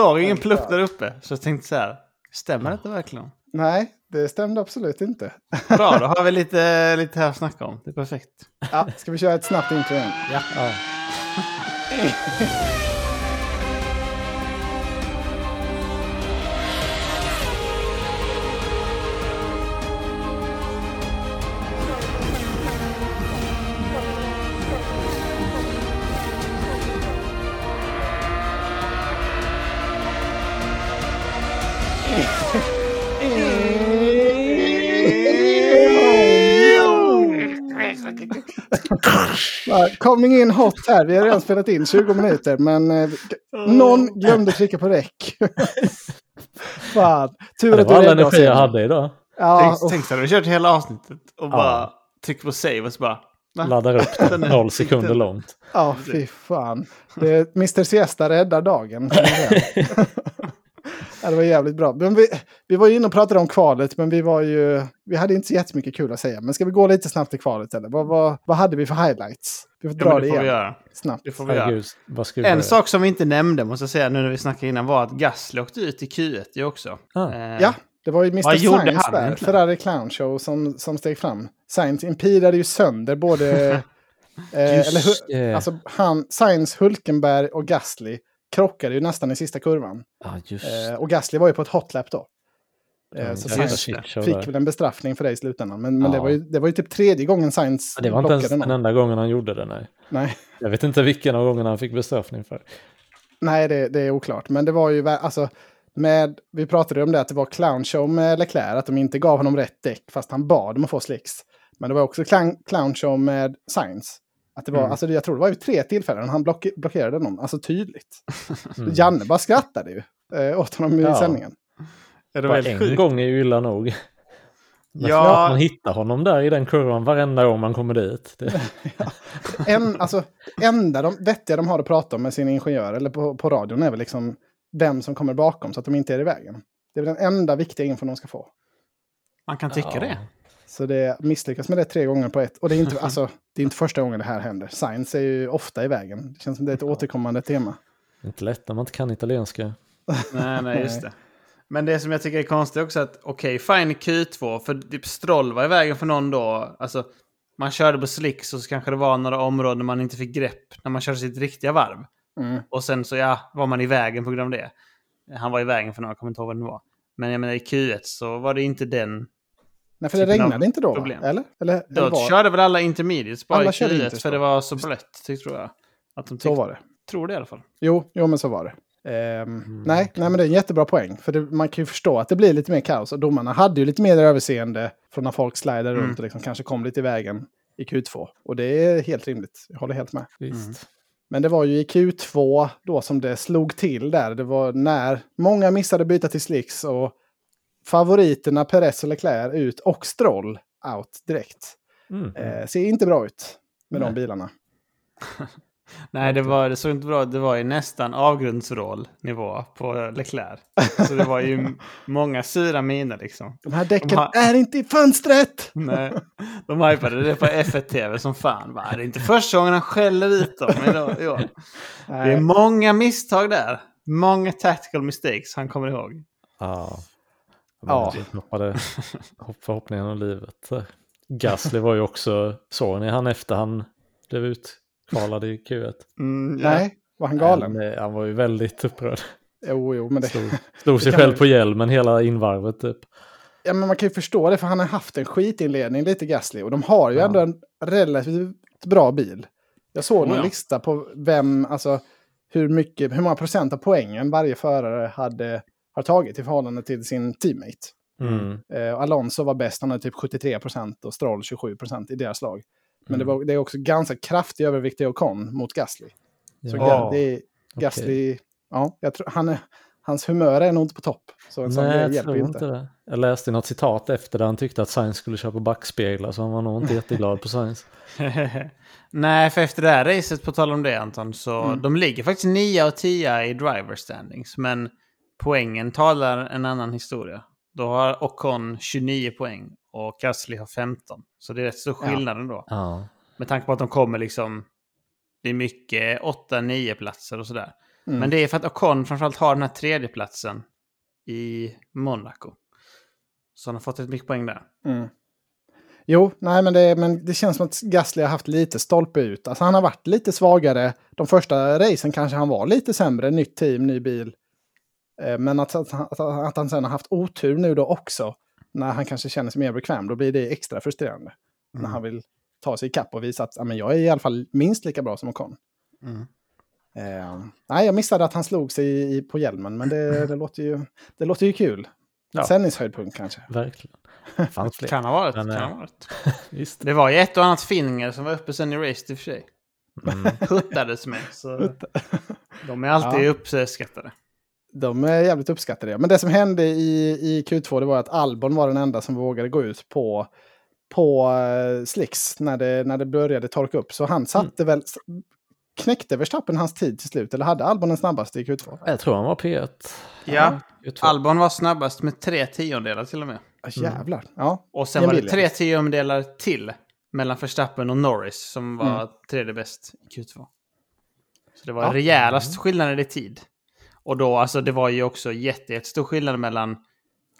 såg ingen plupp där uppe. Så jag tänkte så här, stämmer detta verkligen? Nej, det stämde absolut inte. Bra, då har vi lite, lite här att snacka om. Det är perfekt. Ja, ska vi köra ett snabbt intro igen? Ja. Ja. Coming in hot här. Vi har redan spelat in 20 minuter, men eh, någon glömde trycka på räck. Fan. Tur Det att du var all energi jag hade idag. Ja, Tänk, och, tänk så hade vi kört hela avsnittet och bara trycker på save och så bara... Va? Laddar upp Den noll sekunder långt. ja, fy fan. Det, Mr Siesta räddar dagen. ja, det var jävligt bra. Men vi, vi var ju inne och pratade om kvalet, men vi var ju... Vi hade inte så jättemycket kul att säga. Men ska vi gå lite snabbt till kvalet eller? Vad, vad, vad hade vi för highlights? Vi får Ja, dra men det det får vi igen. göra. Snabbt. Det får vi göra. Herregud, skulle En sak som vi inte nämnde måste jag säga nu när vi snackade innan var att Gasly åkte ut i Q1 ju också. Ah. Eh, Ja, det var ju Mr Vad Science han där, egentligen? Ferrari Clown Show, som, som steg fram. Science impirade ju sönder både... eh, Just eller, det. alltså, han, Science, Hulkenberg och Gasly krockade ju nästan i sista kurvan. Just Eh, och Gasly var ju på ett hotlap då. Eh, Mm, så show fick väl en bestraffning för det i slutändan. Men, men det, Ja. var ju, det var ju typ tredje gången Science Ja, Det var inte ens blockade den någon. enda gången han gjorde det, nej. Nej, Jag vet inte vilken av gångerna han fick bestraffning för. nej det, det är oklart. Men det var ju, alltså, med, vi pratade om det att det var clown show med Leclerc, att de inte gav honom rätt däck fast han bad om att få slicks. Men det var också clown, clown show med Science. Att det var, Mm. alltså, jag tror det var ju tre tillfällen han block, blockerade någon, alltså tydligt. Mm. Janne bara skrattade ju eh, åt honom i Ja. sändningen. Ja, det var en sjukt. gång är ju illa nog. Men Ja. man hittar honom där i den kurvan varenda gång man kommer dit. Det, En, alltså, enda de, vettiga de har att prata om med sin ingenjör eller på, på radion är väl liksom vem som kommer bakom så att de inte är i vägen. Det är den enda viktiga info de ska få. Man kan tycka Ja. det. Så det misslyckas med det tre gånger på ett. Och det är inte, alltså, det är inte första gången det här händer. Science är ju ofta i vägen. Det känns som det är ett återkommande tema. det är inte lätt när man inte kan italienska. Nej, nej, just det. Men det som jag tycker är konstigt också är att okej, fine i Q2, för typ Stroll var i vägen för någon då. Alltså, man körde på slicks och så kanske det var några områden man inte fick grepp när man körde sitt riktiga varv. Mm. Och sen så ja, var man i vägen på grund av det. Han var i vägen för några, jag kommer inte ihåg vad det var. Men jag menar i Q1 så var det inte den. Nej, för det regnade inte då, problem. eller? eller, Då var, körde väl alla intermediates bara Alla i körde Q1 inters för det var så blött, tyckte jag. Att de Så var det. tror det i alla fall. Jo, jo men så var det. Ehm, nej, nej, men det är en jättebra poäng. För det, man kan ju förstå att det blir lite mer kaos. Och domarna hade ju lite mer överseende från när folk slidade Mm. runt och liksom kanske kom lite i vägen i Q2. Och det är helt rimligt. Jag håller helt med. Visst. Mm. Men det var ju i Q2 då som det slog till där. Det var när många missade byta till slicks och favoriterna Perez och Leclerc ut och Stroll out direkt. Mm. Eh, ser inte bra ut med de Nej. bilarna. Nej, det, var, det såg inte bra ut. Det var ju nästan avgrundsvrål-nivå på Leclerc. Så det var ju många sura miner liksom. De här däcken De har- är inte i fönstret! Nej, de hypade det på F1-TV som fan. Va? Det är inte första gången han skäller ut dem. idag- år. Det är många misstag där. Många tactical mistakes han kommer ihåg. Ja. Ja. Hopp förhoppningen om livet. Gasly var ju också, såg ni han efter han blev utkvalad i Q1? Mm. Nej, var han galen? Han, han var ju väldigt upprörd. Jo, jo, men det... Slog, slog sig själv man- på hjälmen hela invarvet typ. Ja, men man kan ju förstå det, för han har haft en skitinledning lite Gasly. Och de har ju Ja. ändå en relativt bra bil. Jag såg Oh, en ja. lista på vem, alltså hur, mycket, hur många procent av poängen varje förare hade, har tagit i förhållande till sin teammate. Mm. Eh, Alonso var bäst, han hade typ 73 procent och Stroll 27 procent i deras lag. Men det, Mm. var, det är också ganska kraftig övervikt i Ocon mot Gasly. Så Ja. Ga- det är, Gasly, ja, jag tror, han är, hans humör är nog inte på topp. Så en sån Nej, jag hjälper tror inte inte. det. Jag läste något citat efter där han tyckte att Sainz skulle köpa backspeglar så han var nog inte jätteglad på Sainz. Nej, för efter det här racet, på tal om det Anton, så Mm. de ligger faktiskt 9 och 10 i driver standings. Men poängen talar en annan historia. Då har Ocon 29 poäng och Gasly har 15. Så det är rätt stor Ja. skillnad ändå. Ja. Med tanke på att de kommer liksom... Det är mycket 8-9 platser och sådär. Mm. Men det är för att Ocon framförallt har den här tredjeplatsen i Monaco. Så han har fått ett mycket poäng där. Mm. Jo, nej, men det, men det känns som att Gasly har haft lite stolpe ut. Alltså han har varit lite svagare. De första racen kanske han var lite sämre. Nytt team, ny bil. Eh, Men att, att, att, att han sen har haft otur nu då också. När han kanske känner sig mer bekväm. Då blir det extra frustrerande. När han vill ta sig ikapp och visa att ja, men jag är i alla fall minst lika bra som Ocon. Mm. Eh, nej, jag missade att han slog sig i, i, på hjälmen. Men det, det, låter, ju, det låter ju kul. Ja. Sändningshöjdpunkt kanske. Verkligen. Fanns fler. Kan ha varit. Men, kan eh, ha varit. Visst. Det var ju ett och annat finger som var uppe sen i racet i och för sig. Mm. Huttades med. Så de är alltid Ja. uppskattade. De är jävligt uppskattade. Men det som hände i, i Q2 det var att Albon var den enda som vågade gå ut på, på uh, slicks när det, när det började torka upp. Så han satte väl... Knäckte Verstappen hans tid till slut? Eller hade Albon den snabbaste i Q2? Jag tror han var P1. Ja, Q2. Albon var snabbast med tre tiondelar till och med. Ja, jävlar. Ja. Och sen En var det tre tiondelar till mellan Verstappen och Norris som var Mm. tredje bäst i Q2. Så det var Ja. rejälast skillnader i tid. Och då, alltså det var ju också jätte, jättestor skillnad mellan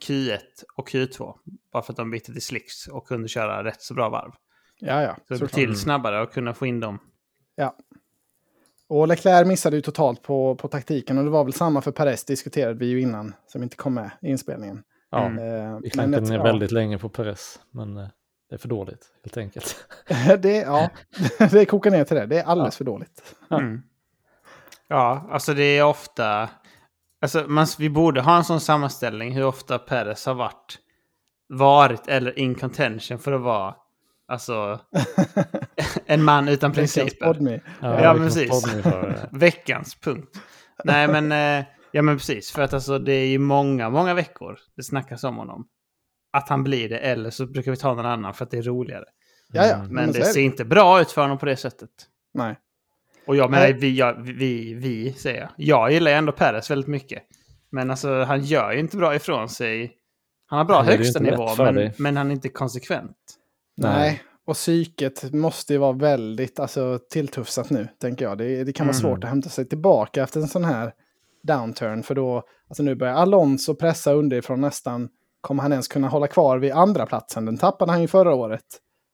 Q1 och Q2. Bara för att de bytte till slicks och kunde köra rätt så bra varv. Ja, ja. Så det till snabbare och kunna få in dem. Ja. Och Leclerc missade ju totalt på, på taktiken. Och det var väl samma för Perez, diskuterade vi ju innan, som inte kom med i inspelningen. Ja, Mm. Vi men klankade ner ja. väldigt länge på Perez. Men eh, det är för dåligt, helt enkelt. det, ja, det kokar ner till det. Det är alldeles Ja. för dåligt. Mm. Ja, alltså det är ofta... Alltså man, vi borde ha en sån sammanställning hur ofta Perez har varit, varit eller in contention för att vara alltså, en man utan principer. Podme. Ja, vilken precis. Veckans punkt. Nej men, eh, ja men precis. För att alltså det är ju många, många veckor det snackas om honom. Att han blir det eller så brukar vi ta någon annan för att det är roligare. Ja, ja. Mm. Men så det ser inte bra ut för honom på det sättet. Nej. Och jag menar, vi, jag, vi, vi säger jag. Jag gillar ändå Perez väldigt mycket. Men alltså han gör ju inte bra ifrån sig. Han har bra är högsta nivå, men, men han är inte konsekvent. Nej. Nej. Och psyket måste ju vara väldigt alltså, tilltufsat nu, tänker jag. Det, det kan vara Mm. svårt att hämta sig tillbaka efter en sån här downturn. För då, alltså nu börjar Alonso pressa underifrån nästan. Kommer han ens kunna hålla kvar vid andra platsen? Den tappade han ju förra året.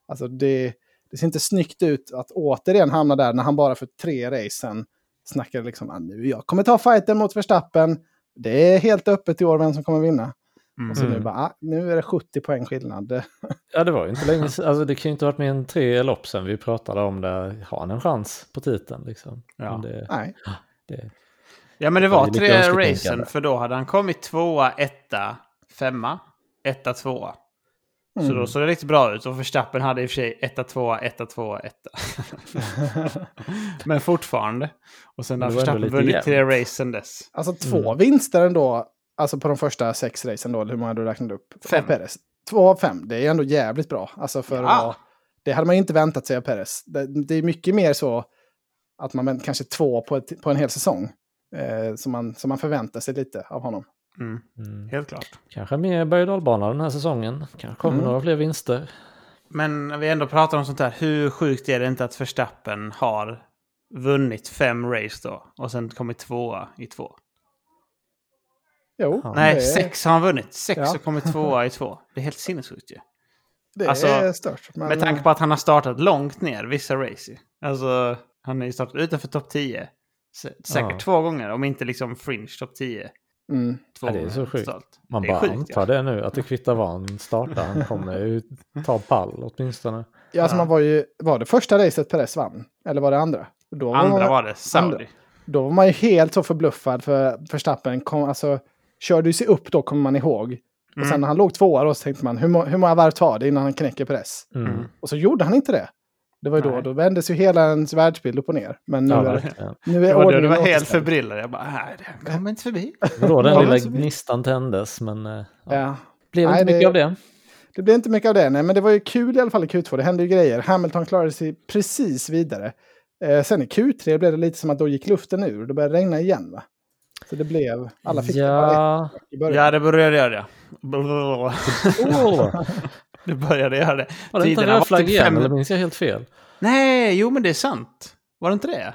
Alltså det, det ser inte snyggt ut att återigen hamna där när han bara för tre race sen snackade liksom att nu jag kommer ta fighten mot Verstappen. Det är helt öppet i år vem som kommer vinna. Mm. Och så nu Mm. bara, ah, nu är det 70 poäng skillnad. Ja, det var ju inte länge sedan. Alltså, det kan ju inte ha varit mer än tre lopp sedan vi pratade om det. Har han en chans på titeln liksom? Ja. Men det, Nej. det, Ja, men det Det var lite tre racen, för då hade han kommit tvåa, etta, femma, etta, tvåa. Så Mm. då såg det riktigt bra ut. Och Verstappen hade i och för sig etta, tvåa, etta, tvåa, etta. men fortfarande. Och sen har Verstappen vunnit tre race sen dess. Alltså två Mm. vinster ändå, alltså på de första sex racen då, eller hur många du räknade upp? Fem. Perez. Två av fem, det är ändå jävligt bra. Alltså för Ja. att det hade man ju inte väntat sig av Perez. Det, det är mycket mer så att man kanske två på, ett, på en hel säsong. Eh, som, man, som man förväntar sig lite av honom. Mm, mm. helt klart. Kanske mer berg och dalbana den här säsongen. Kanske kommer Mm. några fler vinster. Men när vi ändå pratar om sånt här, hur sjukt är det inte att Verstappen har vunnit fem race då och sen kommit tvåa i två? Jo. Nej, är- sex har han vunnit. Sex Ja. och kommit tvåa i två. Det är helt sinnessjukt ju. det alltså, är stört. Men, Med tanke på att han har startat långt ner vissa race. Alltså, han har ju startat utanför topp 10. Sä- Säkert Ja. två gånger, om inte liksom fringe topp 10. Mm, Två Ja, det är så sjukt. Man bara sjukt, antar ja. det nu, att det kvittar vad han startar. Han kommer ju ta pall åtminstone. ja, alltså Ja. man var ju, var det första racet Perez vann? Eller var det andra? Då Andra man, var det, Saudi. andra. Då var man ju helt så förbluffad för Verstappen kom, alltså, körde ju sig upp då kommer man ihåg. Och Mm. sen när han låg tvåa då så tänkte man hur, må, hur många varv tar det innan han knäcker press? Mm. Mm. Och så gjorde han inte det. Det var ju då, då vändes ju hela ens världsbild upp och ner. Men nu Ja, är, verkligen. nu är Det var, då det var helt förbryllad. Jag bara, nej, det kommer inte förbi. Det var då den Ja, lilla gnistan tändes, men eh, ja. Ja. blev Nej, inte mycket det- av det. Det blev inte mycket av det, nej, men det var ju kul i alla fall i Q2. Det hände ju grejer. Hamilton klarade sig precis vidare. Eh, sen i Q3 blev det lite som att då gick luften ur. Det började regna igen va? Så det blev, alla fick det bara Ja, ett i början. Ja, det började göra det. Det började göra det. var det Tiderna röd flagg typ igen, fem- eller minns jag helt fel? Nej, jo men det är sant. Var det inte det?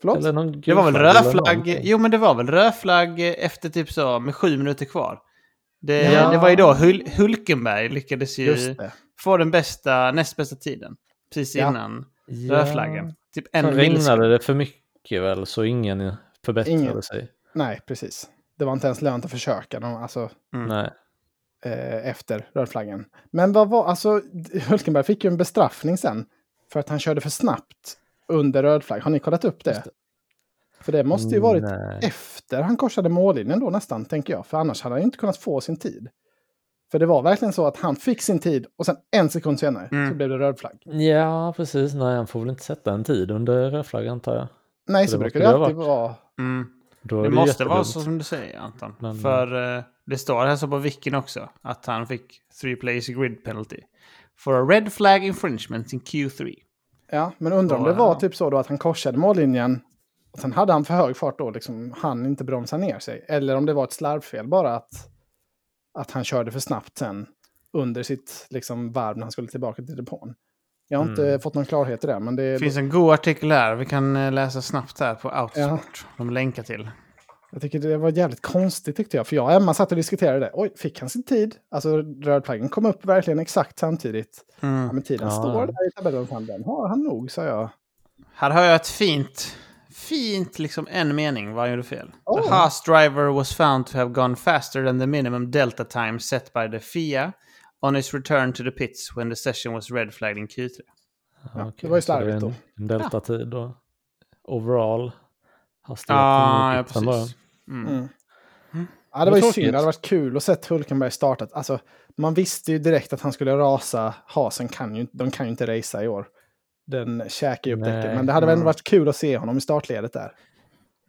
Förlåt? Det var väl gul flagg rödflagg? Jo, men det var väl rödflagg efter typ så med sju minuter kvar. Det, Ja. det var ju då Hul Hulkenberg lyckades ju få den bästa, näst bästa tiden. Precis Ja. innan Ja. rödflaggen. Typ en Sen regnade det för mycket väl, så ingen förbättrade Ingen. sig. Nej, precis. Det var inte ens lönt att försöka. De, alltså, Mm. Nej. Eh, efter rödflaggen. Men vad var, alltså, Hulkenberg fick ju en bestraffning sen för att han körde för snabbt under rödflagg. Har ni kollat upp det? För det måste ju varit Nej. efter han korsade mållinjen då nästan, tänker jag. För annars hade han ju inte kunnat få sin tid. För det var verkligen så att han fick sin tid och sen en sekund senare Mm. så blev det röd flagg. Ja, precis. Nej, han får väl inte sätta en tid under rödflagg antar jag. Nej, Så så det brukar det alltid vara. Mm. Det det måste vara jättedumt. så som du säger Anton. Men- För eh, det står här så på Wikin också att han fick three players grid penalty. For a red flag infringement in Q3. Ja, men undrar om det var typ så då att han korsade mållinjen och sen hade han för hög fart då, liksom han inte bromsa ner sig. Eller om det var ett slarvfel bara att, att han körde för snabbt sen under sitt liksom, varv när han skulle tillbaka till depån. Jag har inte Mm. fått någon klarhet i det, men det finns en god artikel här. Vi kan eh, läsa snabbt här på Autosport. De länkar till. Jag tycker det var jävligt konstigt tyckte jag. För jag och Emma satt och diskuterade det. Oj, fick han sin tid? Alltså rödflaggen kom upp verkligen exakt samtidigt. Ja, Mm. men tiden Ja. står där i tabellen. Fan, Den har han nog, sa jag. Här har jag ett fint, fint liksom en mening vad han gjorde fel. Oh. The Haas driver was found to have gone faster than the minimum delta time set by the FIA on his return to the pits when the session was red flagged in Q3. Ja, okej. det var ju slarvigt en, då. En deltatid då. Overall hastighet. Ah, ja, bara- precis. Mm. Mm. Mm. Ja, det var ju synd. Det hade varit kul att se Hulkenberg startat. Alltså, man visste ju direkt att han skulle rasa. Hasen kan ju, de kan ju inte racea i år. Den käkar ju upp däcken. Men det hade väl ändå Mm. varit kul att se honom i startledet där.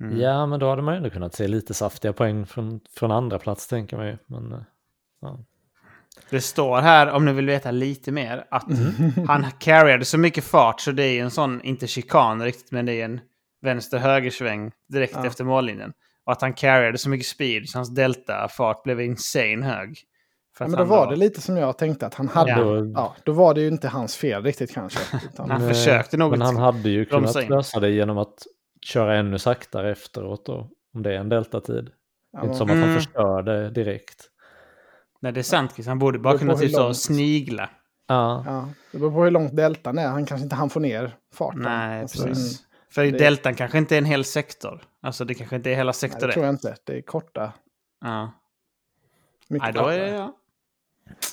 Mm. Ja, men då hade man ju ändå kunnat se lite saftiga poäng från, från andra plats tänker man ju. Men, eh, ja. Det står här, om ni vill veta lite mer, att han carryade så mycket fart så det är en sån, inte chikan riktigt, men det är en vänster-högersväng direkt Ja. efter mållinjen. Och att han carryade så mycket speed så hans delta-fart blev insane hög. För Ja, att men då var det lite som jag tänkte att han hade. Ja. Ja. Då, då var det ju inte hans fel riktigt kanske. Utan, Han försökte nog Men han hade ju kunnat in. lösa det genom att köra ännu saktare efteråt då. Om det är en deltatid. ja, Inte som att han Mm. förstör det direkt. Nej, det är sant Chris. Han borde bara kunna typ så snigla. Ja, ja, det beror på hur långt deltan är. Han kanske inte han får ner farten. Nej, Alltså, precis. För det- deltan kanske inte är en hel sektor. Alltså det kanske inte är hela Nej, sektor det det. tror jag inte. Det är korta. Ja. Mycket Nej, då är det,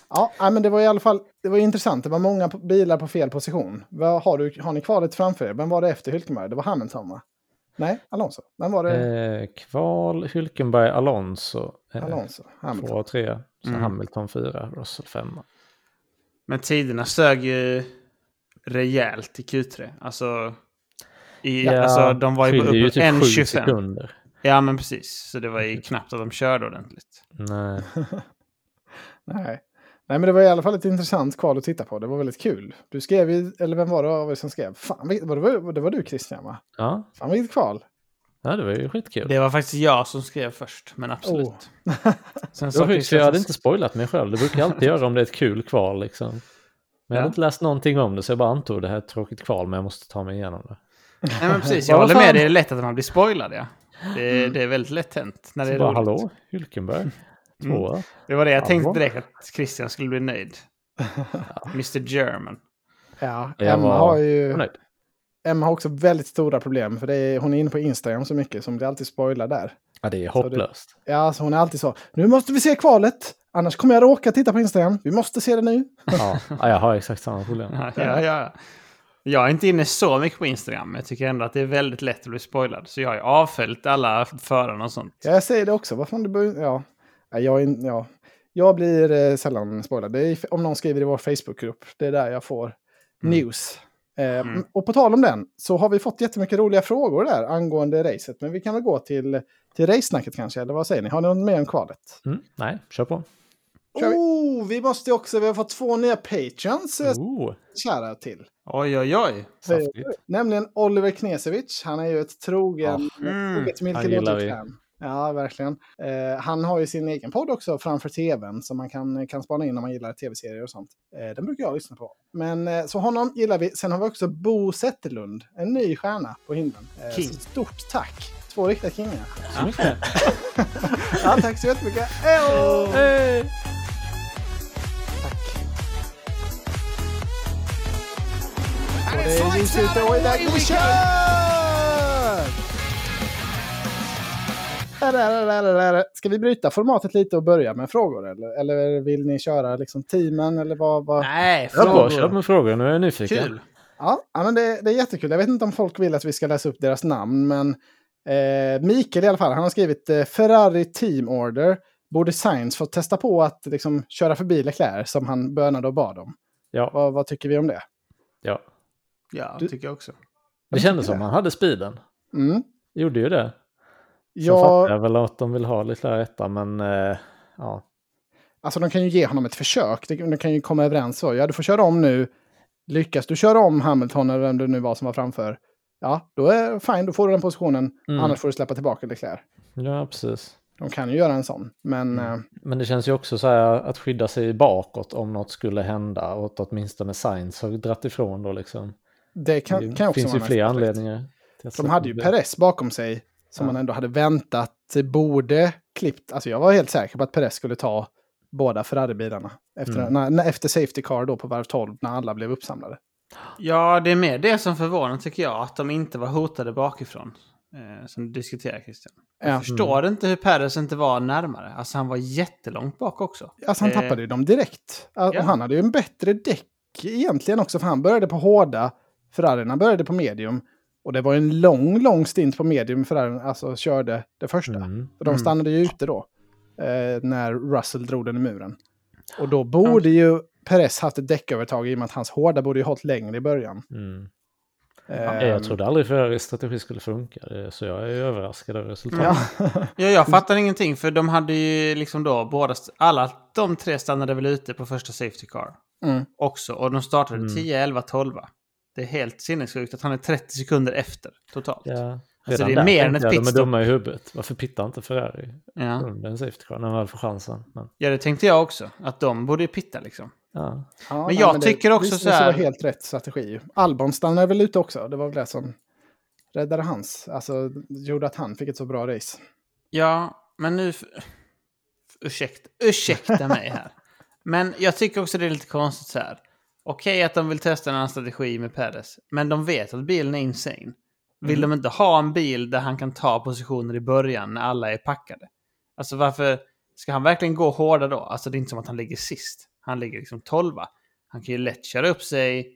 ja. Men det var i alla fall det var intressant. Det var många bilar på fel position. Vad har, du, har ni kvalet framför er? Vem var det efter Hülkenberg? Det var Hamilton, va? Nej, Alonso. Vem var det? eh, Kval, Hülkenberg, Alonso. Eh, Alonso. Två Hamilton. och tre. Så Mm. Hamilton fyra, Russell femma. Men tiderna sög ju rejält i Q3. Alltså, i, Ja, alltså de var ju upp typ sju 1.25. sekunder. Ja, men precis. Så det var ju knappt att de körde ordentligt. Nej. Nej. Nej, men det var i alla fall ett intressant kval att titta på. Det var väldigt kul. Du skrev ju, eller vem var det av er som skrev? Fan, det, var, det var du Christian, va? Ja, Fan, vilket kval. ja, det var ju skitkul. Det var faktiskt jag som skrev först, men absolut. Oh. Sen för Christian jag hade inte spoilat mig själv. Det brukar jag alltid göra om det är ett kul kval liksom. Men jag hade Ja. inte läst någonting om det så jag bara antog det här är ett tråkigt kval men jag måste ta mig igenom det. Nej, men precis. Jag håller med. Det är lätt att man blir spoilad, ja. Det, det är väldigt lätt hänt när det Så är bara roligt. hallå, Hulkenberg, tvåa. Det var det jag tänkte direkt, att Christian skulle bli nöjd. Mr German. Ja, Jag Emma var har ju... nöjd. Emma har också väldigt stora problem. För det är, hon är inne på Instagram så mycket som blir alltid spoilad där. Ja, det är hopplöst. Ja, så hon är alltid så. Nu måste vi se kvalet. Annars kommer jag råka titta på Instagram. Vi måste se det nu. Ja. ja, jag har exakt samma problem. Ja, ja, ja. Jag är inte inne så mycket på Instagram, men jag tycker ändå att det är väldigt lätt att bli spoilad. Så jag har ju avföljt alla förarna och sånt. Ja, jag säger det också. Vad fan, bör, ja. Ja, jag, är ja. jag blir eh, sällan spoilad. Det är om någon skriver i vår Facebookgrupp. Det är där jag får news. Eh, Och på tal om den så har vi fått jättemycket roliga frågor där angående racet. Men vi kan väl gå till, till race-snacket kanske, eller vad säger ni? Har ni något mer om kvalet? Mm, nej, kör på. Oh, vi måste också, vi har fått två nya patrons, eh, Oh, kära till. Oj, oj, oj. saftigt. Nämligen Oliver Knesevic. Han är ju ett trogen, Mm, troget han gillar vi. Milky fan Ja, verkligen. Eh, han har ju sin egen podd också framför tvn som man kan, kan spana in om man gillar tv-serier och sånt. Eh, den brukar jag lyssna på. Men eh, så honom gillar vi. Sen har vi också Bo Zetterlund, en ny stjärna på himlen. Eh, King. Stort tack! Två riktiga kingar. Mycket. Ja, tack så jättemycket. Hej! Och det är ljusut och iväg vi kör! Ska vi bryta formatet lite och börja med frågor? Eller, eller vill ni köra liksom teamen? Eller vad, vad? Nej, Jag bara kör frågor. med frågor, nu är jag nyfiken. Kul. Ja, ja, men det, det är jättekul. Jag vet inte om folk vill att vi ska läsa upp deras namn, men eh, Mikael i alla fall, han har skrivit eh, Ferrari Team Order. Borde Sainz få testa på att liksom, köra förbi Leclerc som han bönade och bad om? Ja, Vad, vad tycker vi om det? ja. Ja, Du- tycker jag också. Det kändes som han hade speeden. Mm. Gjorde ju det. Så Ja, fattar jag väl att de vill ha lite där etta, men eh, ja. alltså de kan ju ge honom ett försök. De, de kan ju komma överens så. Ja, du får köra om nu. Lyckas du köra om Hamilton eller vem det nu var som var framför. Ja, då är fine, då får du den positionen. Mm. Annars får du släppa tillbaka Leclerc. Ja, precis. De kan ju göra en sån. Men Mm. eh, Men det känns ju också så här att skydda sig bakåt om något skulle hända och att åtminstone Sainz har dratt ifrån då liksom. Det kan, det kan också finns ju en fler aspekt. anledningar. De hade ju. Perez bakom sig som Ja. man ändå hade väntat borde klippt. Alltså jag var helt säker på att Perez skulle ta båda Ferrari-bilarna. Efter, Mm. när, när, efter Safety Car då på varv 12 när alla blev uppsamlade. Ja, det är mer det som förvånar tycker jag. Att de inte var hotade bakifrån. Eh, som du diskuterar Christian. Jag Ja. förstår inte hur Perez inte var närmare. Alltså han var jättelångt bak också. Alltså han Eh, tappade ju dem direkt. Och ja. han hade ju en bättre däck egentligen också. För han började på hårda, Ferrarierna började på medium. Och det var en lång, lång stint på medium Ferrari alltså körde det första. Mm. För de Mm. stannade ju ute då. Eh, när Russell drog den i muren. Och då borde ju Perez haft ett däckövertag i och med att hans hårda borde ju hållit längre i början. Mm. Eh, Jag trodde aldrig Ferraris strategi skulle funka, det- så jag är överraskad över resultatet. Ja. Ja, jag fattar ingenting. För de hade ju liksom då båda... Alla de tre stannade väl ute på första Safety Car. Mm. Också. Och de startade Mm. 10, 11, 12. Det är helt sinnessjukt att han är 30 sekunder efter totalt. Ja. Alltså, Redan det är där mer än ett jag, De är pitstop. dumma i huvudet. Varför pittar inte Ferrari Ja. under en safety car när de väl får chansen? Men, ja, det tänkte jag också. Att de borde ju pitta liksom. ja. Ja, Men jag tycker också visade så här- vara helt rätt strategi. Albon stannade väl ute också. Det var väl det som räddade hans. Alltså gjorde att han fick ett så bra race. Ja, men nu... Ursäkta, ursäkta mig här. Men jag tycker också det är lite konstigt så här. Okej att de vill testa en annan strategi med Perez, men de vet att bilen är insane. Vill de inte ha en bil där han kan ta positioner i början när alla är packade? Alltså varför ska han verkligen gå hårda då? Alltså det är inte som att han ligger sist. Han ligger liksom tolva. Han kan ju lätt köra upp sig,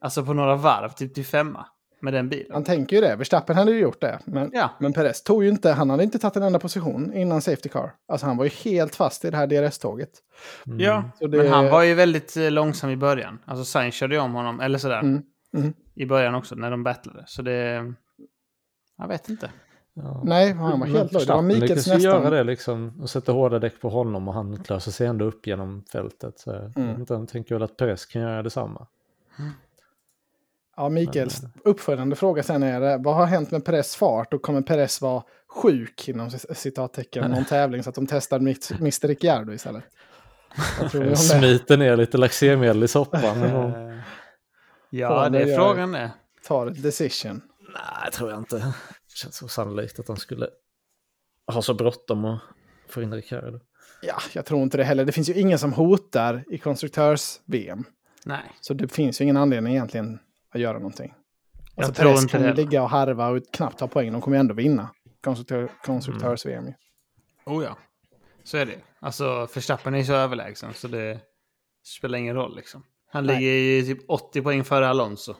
alltså på några varv, typ till femma med den bilen. Han tänker ju det. Verstappen hade ju gjort det. Men, Ja. men Perez tog ju inte, han hade inte tagit en enda position innan Safety Car. Alltså han var ju helt fast i det här DRS-tåget. Mm. Ja, Så det- men han var ju väldigt eh, långsam i början. Alltså Sainz körde ju om honom, eller sådär, Mm. Mm. i början också när de battlade. Så det... Jag vet inte. Ja. Nej, han var helt låg. Det var Mikels lyckas ju göra nästan. det liksom och sätta hårda däck på honom och han klöser sig ändå upp genom fältet. Så jag Mm. inte, jag tänker väl att Perez kan göra detsamma. Ja, Mikels uppföljande fråga sen är det, vad har hänt med Perez fart och kommer Perez vara sjuk inom citattecken någon tävling så att de testar Mr. Ricciardo istället? Det? Smiter ner lite laxermedel i soppan. någon. Eh, Ja, Fan, det det är frågan det. Tar ett decision. Nej, tror jag inte. Det känns osannolikt att de skulle ha så bråttom att få in Ricciardo. Ja, jag tror inte det heller. Det finns ju ingen som hotar i konstruktörs-VM. Nej. Så det finns ju ingen anledning egentligen att göra någonting. Jag Alltså inte kan det ligga och harva och knappt ta poäng. De kommer ju ändå vinna konstruktör, konstruktörs-VM. ju. Oh ja. Så är det. Alltså, Verstappen är ju så överlägsen så det spelar ingen roll liksom. Han Nej. ligger ju typ 80 poäng före Alonso.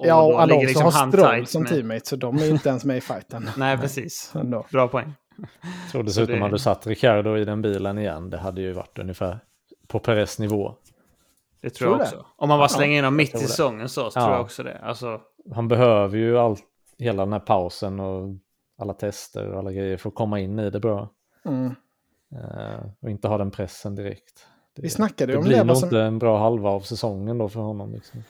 Och Ja, och Alonso liksom har Stroll tight som med- teammate, så de är inte ens med i fighten. Nej, precis. Ändå. Bra poäng. Jag tror dessutom det- hade du satt Ricciardo i den bilen igen. Det hade ju varit ungefär på Perez nivå. Det tror jag Tror också. Om man bara slänger in dem mitt i det. säsongen så, så Ja. tror jag också det. Alltså, Han behöver ju all, hela den här pausen och alla tester och alla grejer för att komma in i det bra. Mm. Eh, och inte ha den pressen direkt. Det, Vi snackade det om blir det. nog Vad som... inte en bra halva av säsongen då för honom. Liksom.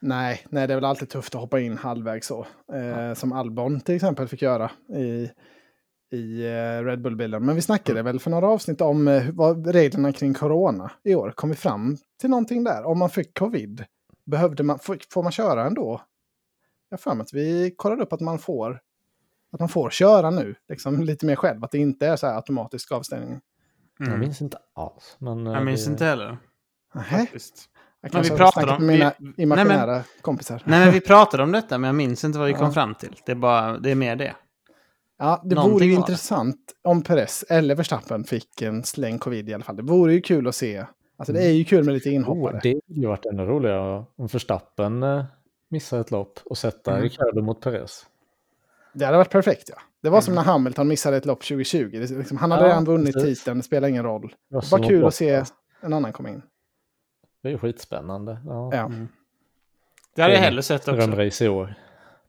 nej, nej, det är väl alltid tufft att hoppa in halvvägs så. Eh, som Albon till exempel fick göra i, i eh, Red Bull-bilen. Men vi snackade väl för några avsnitt om eh, vad reglerna kring corona i år. Kom vi fram till någonting där? Om man fick covid, behövde man, får, man köra ändå? Jag har för mig att vi kollade upp att man får, att man får köra nu, liksom lite mer själv. Att det inte är så här automatisk avstängning. Jag Mm. minns inte alls. Men, eh, Jag minns det- inte heller. Faktiskt. Jag Men vi pratade om- med mina vi- nej, imaginära kompisar. Nej, men vi pratade om detta, men jag minns inte vad vi kom fram till. Det är, bara, det är mer det. Ja, det Någonting vore ju det. intressant om Perez eller Verstappen fick en släng covid i alla fall. Det vore ju kul att se. Alltså det är ju kul med lite inhoppare. Oh, det hade ju varit ännu roligare om Verstappen eh, missar ett lopp och sätter Mm. Ricciardo mot Perez. Det hade varit perfekt ja. Det var som Mm. när Hamilton missade ett lopp 2020. Det, liksom, han hade Ja, redan vunnit precis. titeln, det spelar ingen roll. Det var Det som var kul att se en annan komma in. Det är ju skitspännande. Ja. Ja. Mm. Det hade jag hellre sett också. Drömrace i år.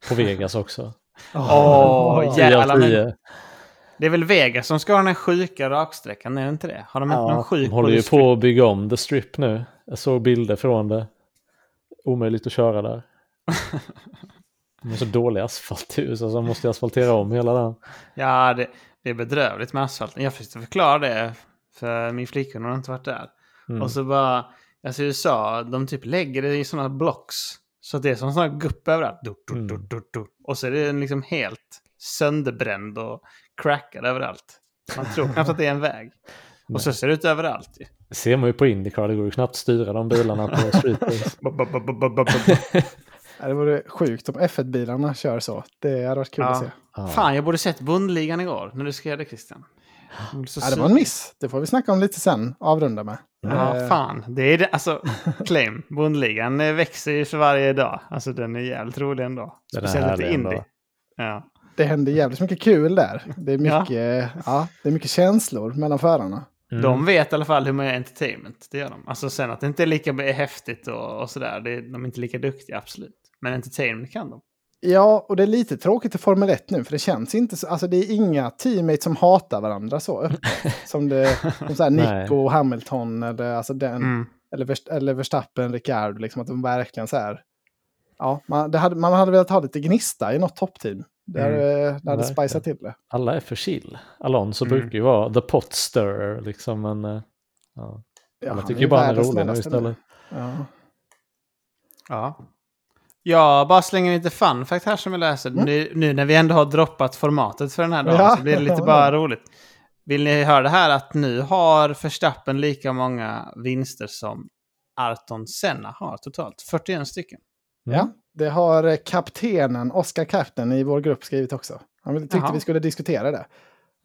På Vegas också. Åh, jävlar. Tio. Men det är väl Vegas som ska ha den här sjuka raksträckan, är det inte det? Har de inte någon sjuk de håller ju på på att bygga om The Strip nu. Jag såg bilder från det. Omöjligt att köra där. Det är så dålig asfalt i USA så de måste asfaltera om hela den. Ja, det, det är bedrövligt med asfalten. Jag försökte förklara det för min flickvän, hon har inte varit där. Mm. Och så bara, alltså i USA, de typ lägger det i sådana blocks. Så det är som en sån här gupp överallt. Du, du, du, du, du. Och så är det liksom helt sönderbränd och crackad överallt. Man tror knappt att det är en väg. Och så ser det ut överallt. ju. Det ser man ju på Indycar, det går ju knappt att styra de bilarna på street Det vore sjukt om F1-bilarna kör så. Det hade varit kul Ja. att se. Fan, jag borde sett Bondligan igår när du skrev det Christian. Så Ja, det var en miss. Det får vi snacka om lite sen. Avrunda med. Ja, Eh, fan. Det är det, alltså, claim. Bondligan eh, växer ju för varje dag. Alltså den är jävligt rolig ändå. Speciellt lite härlig ändå. indie. Ja. Det händer jävligt mycket kul där. Det är Ja. mycket, ja. det är mycket känslor mellan förarna. Mm. De vet i alla fall hur man gör entertainment. Det gör de. Alltså sen att det inte är lika häftigt och, och sådär. Det, de är inte lika duktiga, absolut. Men entertainment kan de. Ja, och det är lite tråkigt i Formel 1 nu, för det känns inte så, alltså det är inga teammates som hatar varandra så öppet. som det, som så här. Nico och Hamilton eller, alltså den, Mm. eller, Verst- eller Verstappen, Ricciardo, liksom att de verkligen så här, ja, man, det hade, man hade velat ha lite gnista i något toppteam. Det hade, det hade spicat till det. Alla är för chill. Alonso Mm. brukar ju vara the pot stirrer liksom. Men, eh, ja. Ja, Alla han tycker är ju bara han är rolig nu. istället. Ja. Ja. Jag bara slänger lite fun fact här som jag läser. Mm. Nu, nu när vi ändå har droppat formatet för den här dagen Ja. så blir det lite bara roligt. Vill ni höra det här att nu har Verstappen lika många vinster som Arton Senna har totalt? 41 stycken. Mm. ja, det har eh, kaptenen, Oscar Captain i vår grupp skrivit också. Han tyckte Jaha. vi skulle diskutera det.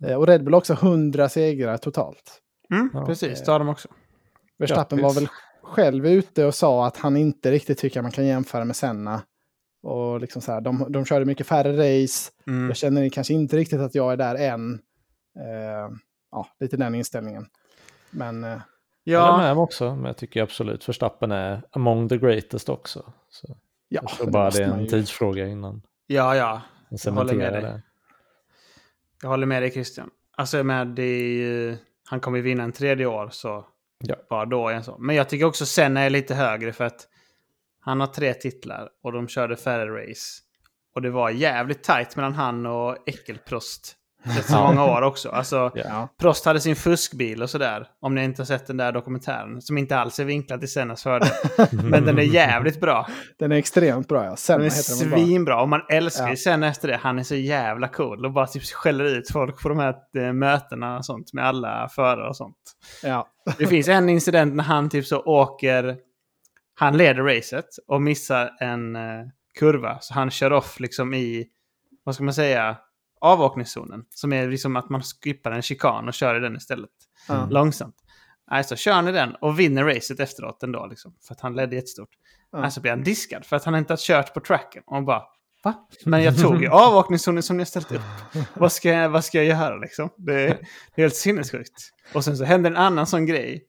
Eh, Och Red Bull också 100 segrar totalt. Mm, Ja. precis, det har de också. Verstappen Grattis. var väl själv ute och sa att han inte riktigt tycker att man kan jämföra med Senna. Och liksom så här, de, de körde mycket färre race. Mm. Jag känner kanske inte riktigt att jag är där än. Eh, ja, lite den inställningen. Men eh, Jag Ja, med om också, men jag tycker absolut Verstappen är among the greatest också. Så ja, jag tror bara det är en ju- tidsfråga innan ja, ja. man håller med dig. det. Jag håller med dig Christian. Alltså jag med, det är ju- han kommer ju vinna en tredje år så Ja. bara då är en så. Men jag tycker också Senna är lite högre för att han har tre titlar och de körde färre race. Och det var jävligt tajt mellan han och Äckelprost. Rätt så många år också. Alltså, Ja, Prost hade sin fuskbil och sådär. Om ni inte har sett den där dokumentären. Som inte alls är vinklad till Sennas fördel. Men den är jävligt bra. den är extremt bra. Ja. Senna Den är svinbra. Och man älskar ju Ja. sen efter det. Han är så jävla cool. Och bara typ skäller ut folk på de här eh, mötena och sånt. Med alla förare och sånt. Ja. Det finns en incident när han typ så åker... Han leder racet och missar en eh, kurva. Så han kör off liksom i, vad ska man säga, avåkningszonen. Som är liksom att man skippar en chikan och kör i den istället. Ja. Långsamt. Nej, så kör han i den och vinner racet efteråt ändå. Liksom, för att han ledde jättestort. Ja. Nej, så blir han diskad för att han inte har kört på tracken. Och bara, va? Men jag tog ju avåkningszonen som ni har ställt upp. Vad ska jag, vad ska jag göra liksom? Det är, det är helt sinnessjukt. Och sen så händer en annan sån grej.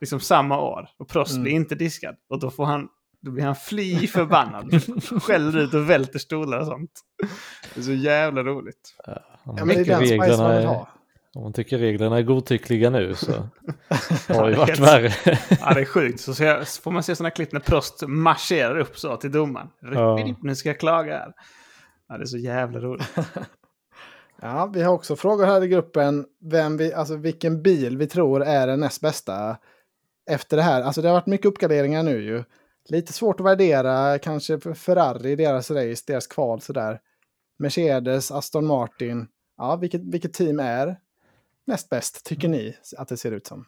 Liksom samma år. Och Prost Mm. blir inte diskad. Och då får han... Då blir han fly förbannad. Skäller ut och välter stolar och sånt. Det är så jävla roligt. Om ja, man, men det är tycker den spice man reglerna vill är, ha. om man tycker reglerna är godtyckliga nu så har det ju varit värre. Ja, det är sjukt. Så, så, jag, så får man se sådana klipp när Prost marscherar upp så till domaren. Ja. Nu ska jag klaga här. Ja, det är så jävla roligt. Ja, vi har också frågor här i gruppen. Vem vi, alltså vilken bil vi tror är den näst bästa efter det här. Alltså det har varit mycket uppgraderingar nu ju. Lite svårt att värdera, kanske för Ferrari, deras race, deras kval sådär. Mercedes, Aston Martin. Ja, vilket, vilket team är näst bäst, tycker ni att det ser ut som?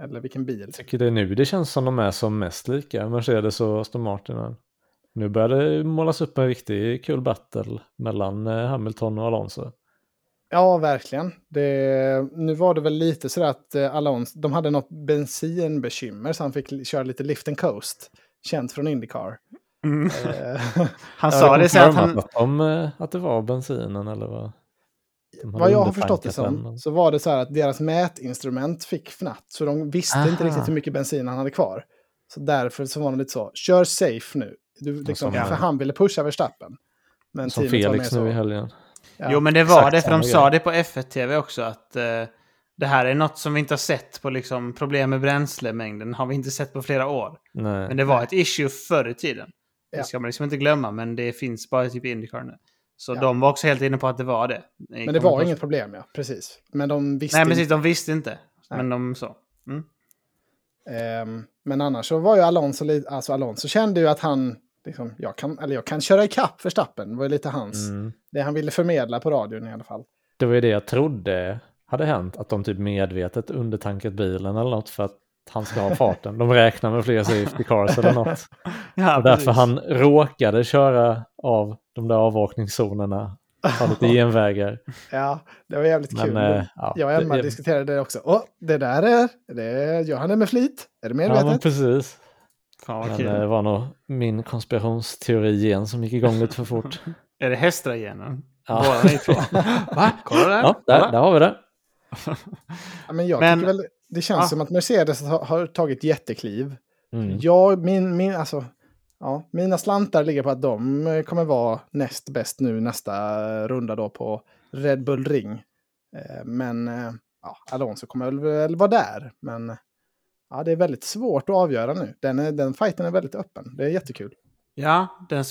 Eller vilken bil? Jag tycker det är nu det känns som de är som mest lika, Mercedes och Aston Martin. Nu börjar det målas upp en riktigt kul battle mellan eh, Hamilton och Alonso. Ja, verkligen. Det, nu var det väl lite sådär att eh, Alonso, de hade något bensinbekymmer så han fick köra lite lift and coast. Känt från Indycar. Mm. Eh, Han sa det så att han... De, eh, att det var bensinen eller vad? Vad jag har förstått det som den. så var det så här att deras mätinstrument fick fnatt. Så de visste inte Aha. riktigt hur mycket bensin han hade kvar. Så därför så var de lite så, kör safe nu. Du, liksom, som- för han ville pusha Verstappen. Men Som Felix nu i helgen. ja. Jo, men det var exakt det, för de sa det på F1-TV också att eh, det här är något som vi inte har sett på liksom, problem med bränslemängden. har vi inte sett på flera år. Nej. Men det var ett issue förr i tiden. Ja. Det ska man liksom inte glömma, men det finns bara typ i Indycar nu. Så Ja. de var också helt inne på att det var det. Men det var inget problem, ja. Precis. Men de visste Nej, inte. precis. De visste inte. Nej. Men de så. Mm. Ehm, men annars så var ju Alonso, alltså Alonso kände ju att han, liksom, jag, kan, eller jag kan köra ikapp Verstappen. Det var ju lite hans, Mm. det han ville förmedla på radion i alla fall. Det var ju det jag trodde hade hänt, att de typ medvetet undertankat bilen eller något för att han ska ha farten. De räknar med fler safety cars eller något. Ja, Och därför precis. han råkade köra av de där avåkningszonerna, ta lite genvägar. Ja, det var jävligt Men, kul. eh, ja, jag och Emma det- diskuterade det också. Åh, det där är, det, gör han det med flit? Är det Ja, medvetet? men precis. Fan Men eh, det var nog min konspirationsteori igen som gick igång lite för fort. Är det hästragenen? Ja. Båda ni två. Va? Kolla där. Ja, där, där har vi det. Ja, men jag Men- tycker väl, det känns Ja. som att Mercedes har, har tagit jättekliv. Mm. Jag, min, min, alltså, ja, mina slantar ligger på att de eh, kommer vara näst bäst nu nästa runda då på Red Bull Ring. Eh, Men eh, ja, Alonso kommer väl, väl vara där. Men ja, det är väldigt svårt att avgöra nu. Den, är, den fighten är väldigt öppen. Det är jättekul. Ja, den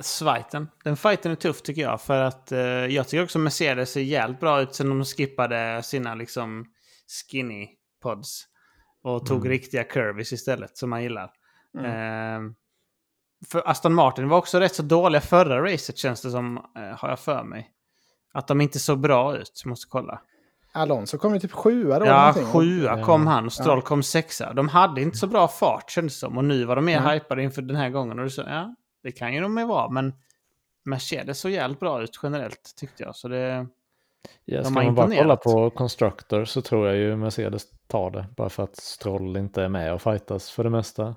svajten. Den fighten är tuff tycker jag. För att eh, jag tycker också Mercedes ser jävligt bra ut sen de skippade sina liksom skinny pods. Och tog Mm. riktiga curvis istället, som man gillar. Mm. Eh, för Aston Martin var också rätt så dåliga förra racet känns det som, eh, har jag för mig. Att de inte såg bra ut, måste kolla. Alonso kom ju typ sjua då. Ja, sjua kom Ja. han och Stroll kom sexa. De hade inte så bra fart kändes som. Och nu var de mer Mm. hypade inför den här gången. Och det så, ja, det kan ju de ju vara. Men Mercedes såg jävligt bra ut generellt tyckte jag. Så det... Ja, De ska man bara kolla på Constructor så tror jag ju Mercedes tar det. Bara för att Stroll inte är med och fightas för det mesta.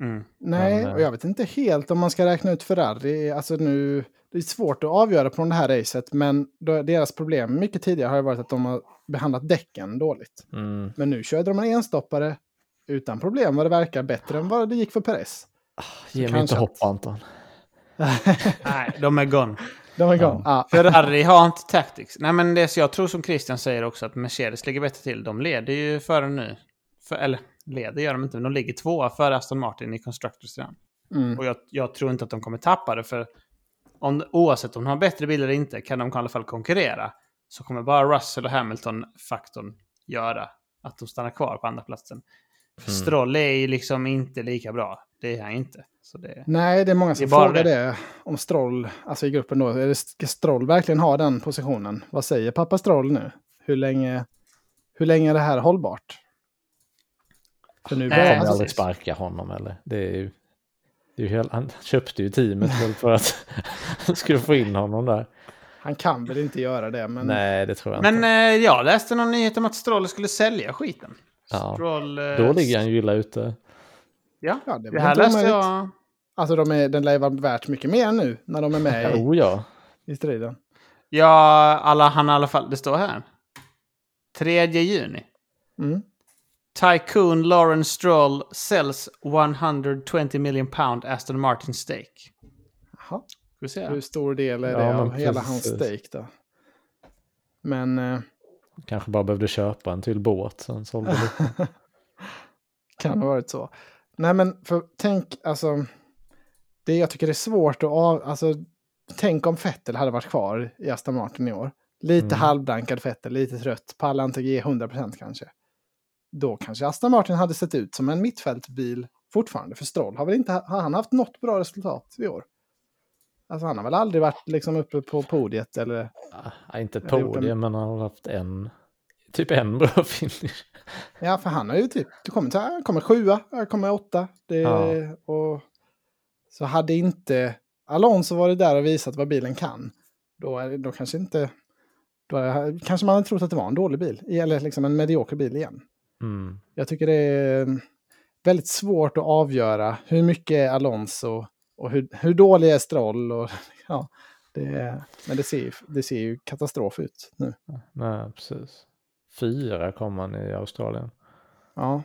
Mm. Nej, Men, eh, och jag vet inte helt om man ska räkna ut Ferrari. Alltså nu, det är svårt att avgöra på det här racet, men då, deras problem mycket tidigare har ju varit att de har behandlat däcken dåligt. Mm. Men nu körde de en enstoppare utan problem vad det verkar bättre än vad det gick för Perez. Ge mig inte att- hopp Anton. Nej, de är gone. De är igång. Ja. Ferrari har inte tactics. Nej, men det är, jag tror som Christian säger också att Mercedes ligger bättre till. De leder ju före nu. För, eller leder gör de inte, men de ligger tvåa före Aston Martin i Constructors redan. Mm. Och jag, jag tror inte att de kommer tappa det, för om, oavsett om de har bättre bil eller inte kan de i alla fall konkurrera. Så kommer bara Russell och Hamilton-faktorn göra att de stannar kvar på andra platsen. För Mm. Stroll är ju liksom inte lika bra. Det är han inte. Det... Nej, det är många som Det är frågar det. det. om Stroll, alltså i gruppen då. Är det, ska Stroll verkligen ha den positionen? Vad säger pappa Stroll nu? Hur länge, hur länge är det här hållbart? För nu Eh, börjar, kommer alltså- aldrig sparka honom eller? Det är ju, det är ju helt, han köpte ju teamet för att han skulle få in honom där. han kan väl inte göra det, men... Nej, det tror jag Men inte. eh, jag läste någon nyhet om att Stroll skulle sälja skiten. Ja. Stroll, eh, Då ligger han ju illa ute. Ja, Ja, det det här läste jag. Alltså de är, den lär ju vara värt mycket mer nu när de är med i, Oh ja. i striden. Ja, alla, han i alla fall, det står här. 3 juni. Mm. Tycoon Lawrence Stroll sells 120 million pound Aston Martin stake. Jaha. Ska vi se? Hur stor del är Ja, det men av hela hans stake då? Men eh, Kanske bara behövde köpa en till båt. Sen sålde lite. kan ha varit så. Nej men för tänk alltså. Det jag tycker är svårt att av, alltså. Tänk om Vettel hade varit kvar i Aston Martin i år. Lite Mm. halvdankad Vettel, lite trött, pallar inte ge 100% kanske. Då kanske Aston Martin hade sett ut som en mittfältbil fortfarande. För Stroll har väl inte har han haft något bra resultat i år? Alltså han har väl aldrig varit liksom uppe på podiet eller... Ja, inte Jag har gjort en- men han har haft en, typ en bra finish. Ja, för han har ju typ, du kommer, till, kommer sjua, kommer åtta. Det, Ja. och, så hade inte Alonso varit där och visat vad bilen kan, då, är, då kanske inte... Då är, kanske man hade trott att det var en dålig bil, eller liksom en medioker bil igen. Mm. Jag tycker det är mm, väldigt svårt att avgöra hur mycket är Alonso och hur, hur dålig är Stroll. Och, ja, det, men det ser, ju, det ser ju katastrof ut nu. Nej, precis. Fyra kom han i Australien. Ja,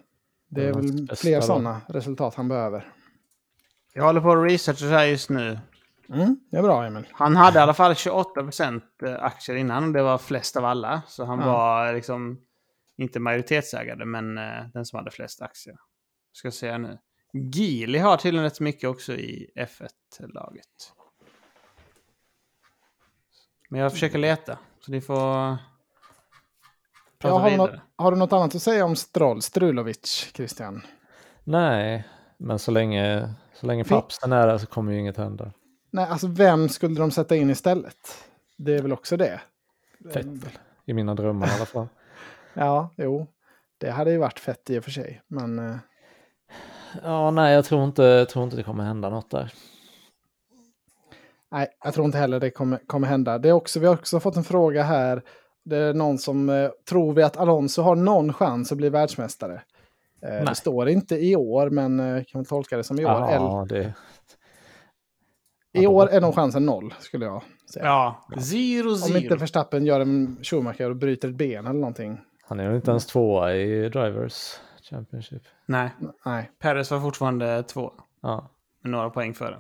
det är Det är väl fler sådana resultat han behöver. Jag håller på att researcha här just nu. Mm, det är bra, Emil. Han hade i alla fall 28% aktier innan och det var flest av alla. Så han Ja. var liksom inte majoritetsägare men eh, den som hade flest aktier. Ska se nu. Geely har tydligen rätt mycket också i F1-laget. Men jag försöker leta. Så ni får Ja, prata har, du något, vidare. har du något annat att säga om Stroll, Strulovic, Christian? Nej, men så länge, så länge pappsen är där så kommer ju inget hända. Nej, alltså vem skulle de sätta in istället? Det är väl också det. Vettel. I mina drömmar i alla fall. Ja, jo. Det hade ju varit fett i och för sig. Men eh, Ja, nej, jag tror inte, jag tror inte det kommer hända något där. nej, jag tror inte heller det kommer, kommer hända. Det är också, vi har också fått en fråga här. Det är någon som eh, tror vi att Alonso har någon chans att bli världsmästare? Eh, det Nej. står inte i år, men kan väl tolka det som i år. Eller, Ja, det... I år är nog chansen noll, skulle jag säga. Ja, zero Om zero. inte Verstappen gör en Schumacher och bryter ett ben eller någonting. Han är ju inte ens tvåa i Drivers Championship. Nej, Nej. Perez var fortfarande två. Ja, Med några poäng före.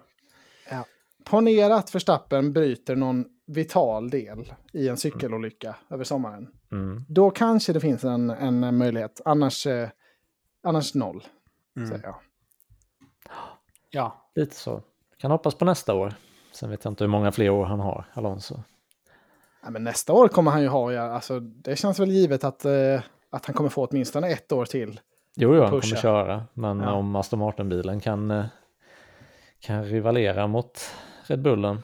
Ponera att Verstappen bryter någon vital del i en cykelolycka över sommaren. mm. Då kanske det finns en, en möjlighet. Annars, eh, annars noll, Mm. säger jag. Ja, lite så. Kan hoppas på nästa år. Sen vet jag inte hur många fler år han har, Alonso. Ja, men nästa år kommer han ju ha, ja, alltså, det känns väl givet att, eh, att han kommer få åtminstone ett år till. Jo, jo, han Pusha. kommer köra. Men Ja. om Aston Martin-bilen kan, eh, kan rivalera mot Red Bullen.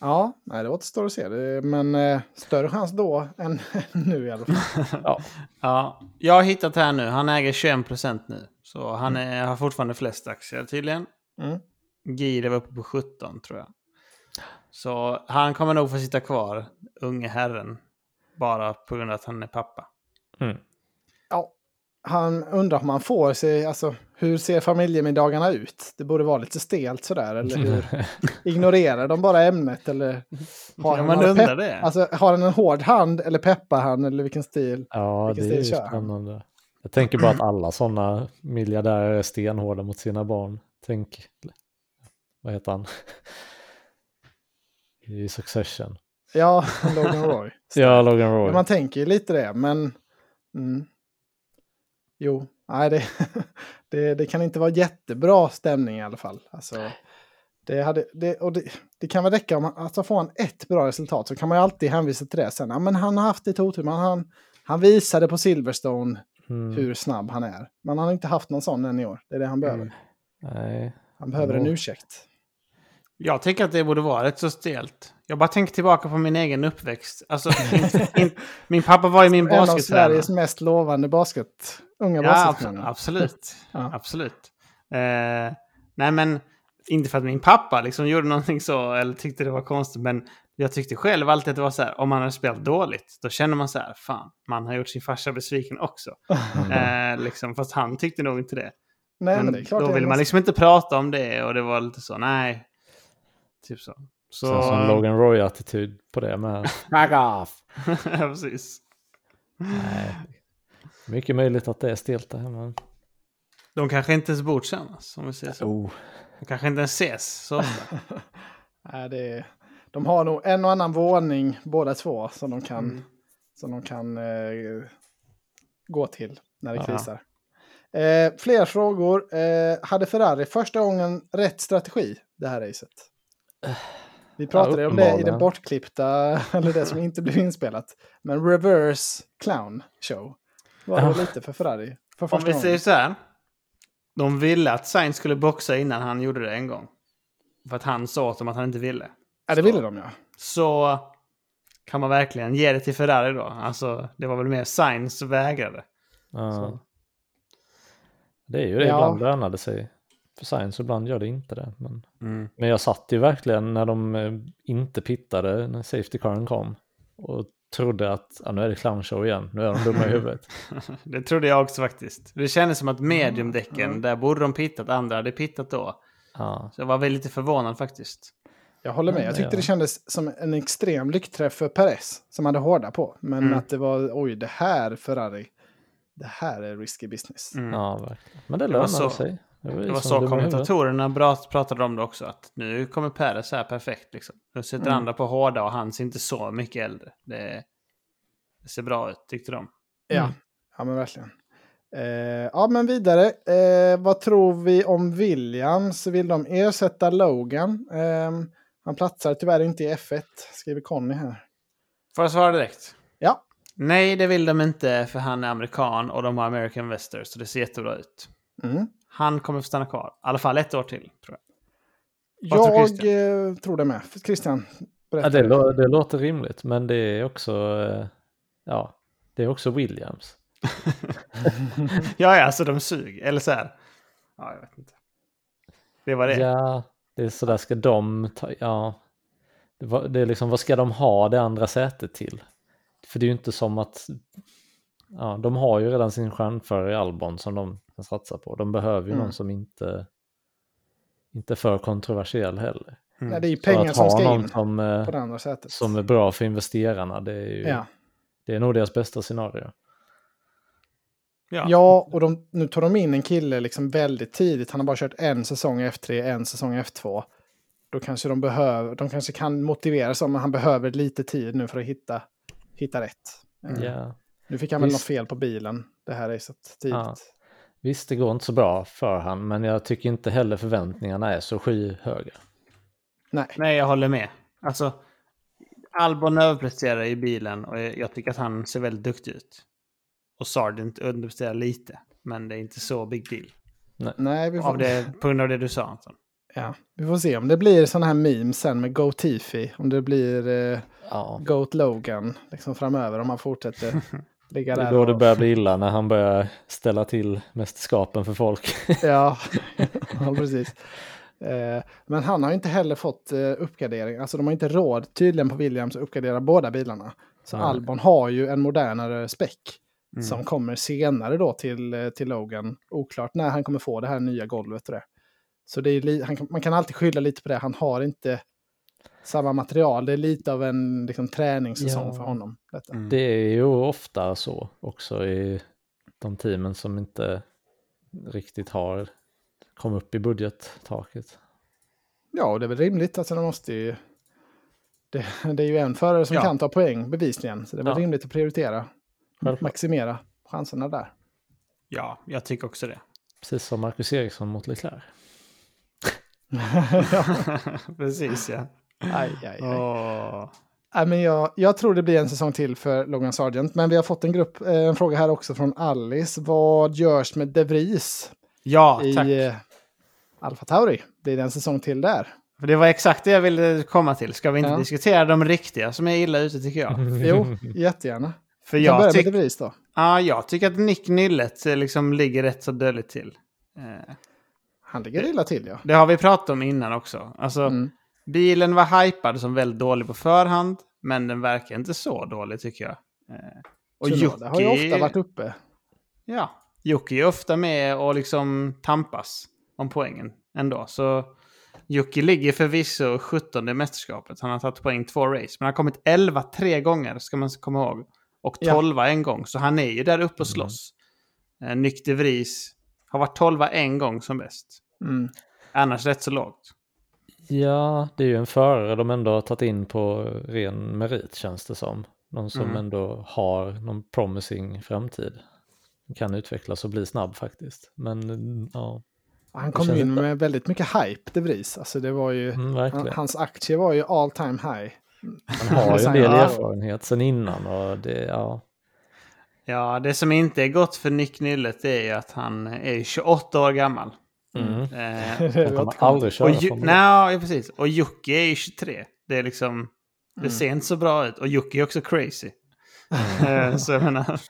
Ja, nej, det återstår att se. Det, men eh, större chans då än nu i alla fall. Ja, Ja, jag har hittat här nu. Han äger 21% nu. Så han är, har fortfarande flest aktier tydligen. Mm. Gide var uppe på 17 tror jag. Så han kommer nog få sitta kvar, unge herren. Bara på grund av att han är pappa. mm. Ja, han undrar om han får se, alltså hur ser familjemiddagarna ut? Det borde vara lite stelt sådär, eller hur? Ignorerar de bara ämnet eller? Har Ja, han man undrar pepp- det. Alltså, har han en hård hand eller peppar han eller vilken stil? ja Vilken det är ju stil kör han? spännande. Jag tänker bara att alla sådana miljardärer är stenhårda mot sina barn. Tänk, vad heter han? I Succession. Ja, Logan Roy. Ja, Logan Ja, Roy. man tänker ju lite det, men... Mm. Jo, nej, det, det, det kan inte vara jättebra stämning i alla fall. Alltså, det, hade, det, och det, det kan väl räcka om man, alltså får han ett bra resultat så kan man ju alltid hänvisa till det sen. Ja, men han har haft lite otur, men han, han visade på Silverstone Mm. hur snabb han är. Men han har inte haft någon sån än i år. Det är det han behöver. Nej. Han behöver en ursäkt. Jag tänker att det borde vara rätt så stelt. Jag bara tänker tillbaka på min egen uppväxt. Alltså, min, min, min pappa var ju min En av. Sveriges mest lovande basket, unga Ja, baskettränare. absolut. Ja. Absolut. Eh, nej, men inte för att min pappa liksom gjorde någonting så eller tyckte det var konstigt, men jag tyckte själv alltid att det var så här, om man hade spelat dåligt, då känner man så här, fan, man har gjort sin farsa besviken också. Eh, liksom, fast han tyckte nog inte det. Nej, men, men det är klart då ville man liksom inte prata om det och det var lite så, nej. Typ så. Så, Sen som Logan Roy-attityd på det med. Back off! ja, precis. Nej. Mycket möjligt att det är stelt där. Men... De kanske inte ens bor tillsammans, om vi säger så. Oh. De kanske inte ens ses så. Nej, det är, de har nog en och annan våning båda två som de kan, Mm. som de kan eh, gå till när det Ja. krisar. Eh, fler frågor. Eh, hade Ferrari första gången rätt strategi det här racet? Vi pratade Ja, om det i den bortklippta, eller det som inte blev inspelat. Men reverse clown show var det Ja. lite för Ferrari. För Om vi säger så här. De ville att Sainz skulle boxa innan han gjorde det en gång. För att han sa åt dem att han inte ville. Ja, det ville de ja. Så kan man verkligen ge det till Ferrari då. Alltså, det var väl mer Sainz vägrade. Ja. Så. Det är ju det, Ja. ibland lönar det sig för science och ibland gör det inte det. Men, men jag satt ju verkligen när de eh, inte pittade när Safety Caren kom och trodde att ja, nu är det clown show igen, nu är de dumma i huvudet. Det trodde jag också faktiskt. Det kändes som att mediumdäcken, Mm. där borde de pittat, andra hade pittat då. Ja, Så jag var väl lite förvånad faktiskt. Jag håller med. Ja, Jag tyckte det kändes som en extrem lyckträff för Perez som hade hårda på. Men Mm. att det var, oj, det här Ferrari, det här är risky business. Mm. ja verkligen. Men det så- sig. Det var, Det var så kommentatorerna pratade om det också. Att nu kommer Perez här perfekt. Liksom. Nu sitter Mm. andra på hårda och han ser inte så mycket äldre. Det, det ser bra ut tyckte de. Ja, Mm. ja men verkligen. Eh, ja, men vidare. Eh, vad tror vi om Williams? Vill de ersätta Logan? Eh, han platsar tyvärr inte i F1, skriver Conny här. Får jag svara direkt? Ja, Nej, det vill de inte för han är amerikan och de har American Investors. Så det ser jättebra ut. mm. Han kommer få stanna kvar. I alla fall ett år till. Tror jag. Vad tror jag Christian? eh, tror det med. Christian, Ja, det, lå- det låter rimligt, men det är också, eh, ja, det är också Williams. Ja, ja, alltså de suger. Eller så här. Ja, jag vet inte. Det var det. Ja, det är sådär ska de ta, ja. Det, var, det är liksom, vad ska de ha det andra sätet till? För det är ju inte som att, ja, de har ju redan sin stjärnförare i Albon som de kan satsa på. De behöver ju Mm. någon som inte, inte är för kontroversiell heller. Nej, det är ju pengar att som ha ska någon in som, eh, på det andra sättet. som är bra för investerarna, det är ju, Ja. det är nog deras bästa scenario. Ja. Ja, och de, nu tar de in en kille liksom väldigt tidigt. Han har bara kört en säsong i F3, en säsong i F2. Då kanske de behöver, de kanske kan motivera sig, men han behöver lite tid nu för att hitta, hitta rätt. Eh, Ja. Nu fick han väl något Visst. fel på bilen det här racet tidigt. Ja. Visst, det går inte så bra för han, men jag tycker inte heller förväntningarna är så skyhöga. Nej. Nej, jag håller med. Alltså, Albon överpresterar i bilen och jag tycker att han ser väldigt duktig ut. Och Sargent underpresterar lite, men det är inte så big deal. Nej, vi får, Av det, på grund av det du sa, Anton. ja, vi får se om det blir sådana här memes sen med Go Tifi. Om det blir eh, Ja. Goat Logan liksom framöver om han fortsätter ligga Det är där. då det börjar bli illa när han börjar ställa till mästerskapen för folk. Ja, ja precis. Eh, men han har inte heller fått eh, uppgradering. Alltså de har inte råd tydligen på Williams att uppgradera båda bilarna. Så Nej. Albon har ju en modernare späck Mm. som kommer senare då till, eh, till Logan. Oklart när han kommer få det här nya golvet och det. Så det är han, man kan alltid skylla lite på det. Han har inte samma material. Det är lite av en liksom, träningssäsong Ja. för honom. Detta. Mm. Det är ju ofta så också i de teamen som inte riktigt har kommit upp i budgettaket. Ja, och det är väl rimligt. Alltså, de måste ju... det, det är ju en förare som Ja. kan ta poäng bevisligen. Så det är väl Ja. rimligt att prioritera. Självklart. Maximera chanserna där. Ja, jag tycker också det. Precis som Marcus Eriksson mot Leclerc. ja. Precis, ja. Aj, aj, aj. Åh. Nej, men jag, jag tror det blir en säsong till för Logan Sargent. Men vi har fått en, grupp, eh, en fråga här också från Alice. Vad görs med De Vries Ja, tack. i eh, Alfa Tauri? Blir det en säsong till där? För det var exakt det jag ville komma till. Ska vi inte Ja. diskutera de riktiga som är illa ute tycker jag? Jo, jättegärna. För jag, börja med Vries då. ja, jag tycker att Nick Nillet eh, liksom ligger rätt så dåligt till. Eh, Han ligger illa till ja. Det har vi pratat om innan också. Alltså, Mm. Bilen var hypad som väldigt dålig på förhand, men den verkar inte så dålig tycker jag. Eh, och Tsunoda har ju ofta varit uppe. Ja, Jocke är ofta med och liksom tampas om poängen ändå. Så Jocke ligger förvisso 17 i mästerskapet. Han har tagit poäng två race. Men han har kommit 11 tre gånger, ska man komma ihåg. Och Ja. 12 en gång. Så han är ju där uppe och slåss. Eh, Nyck de Vries har varit 12 en gång som bäst. Mm. Annars rätt så lågt. Ja, det är ju en förare de ändå har tagit in på ren merit känns det som. Någon som Mm. ändå har någon promising framtid. Kan utvecklas och bli snabb faktiskt. Men ja, Han kom in med väldigt mycket hype, De Vries. Alltså det var ju, Mm, han, hans aktie var ju all time high. Han har ju en del erfarenhet sen innan och det, ja. Ja, det som inte är gott för Nick Nyllet är ju att han är 28 år gammal. Mm. Eh, Det Han var kommer aldrig och köra det. nej, ja, precis. Och Jocke är ju 23. Det är liksom... Det Mm. ser inte så bra ut. Och Jocke är också crazy. Eh, så jag menar...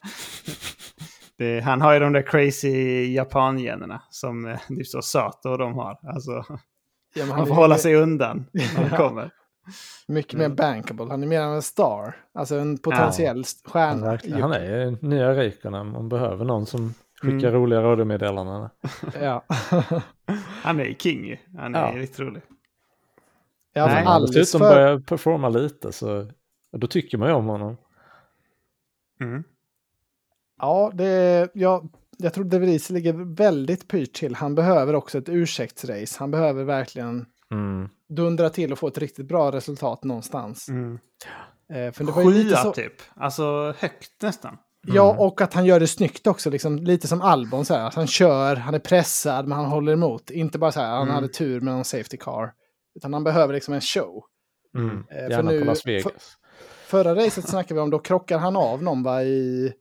Det, han har ju de där crazy japangenerna som typ så Sato och de har. Alltså, Ja, han får hålla sig undan när Ja. kommer. mycket mer bankable. Han är mer av en star. Alltså en potentiell Han, stjärna. han är ju nya Räikkönen. Man behöver någon som skickar Mm. roliga radiomeddelanden. Ja. Han är ju king. Han är Ja. riktigt rolig. ja, Nej. han dessutom för... börjar performa lite så då tycker man ju om honom. Mm. Ja, det, ja, jag tror De Vries ligger väldigt pyrt till. Han behöver också ett ursäktsrace. Han behöver verkligen Mm. dundra till och få ett riktigt bra resultat någonstans. Mm. Eh, för det var ju lite Sjua så... typ. Alltså högt nästan. Ja, och att han gör det snyggt också. Liksom, lite som Albon. Så här. Att han kör, han är pressad, men han håller emot. Inte bara så här, han Mm. hade tur med någon safety car. Utan han behöver liksom en show. Mm. Eh, för Gärna nu- på Las för- Vegas. Förra racet snackade vi om, då krockar han av någon va, i,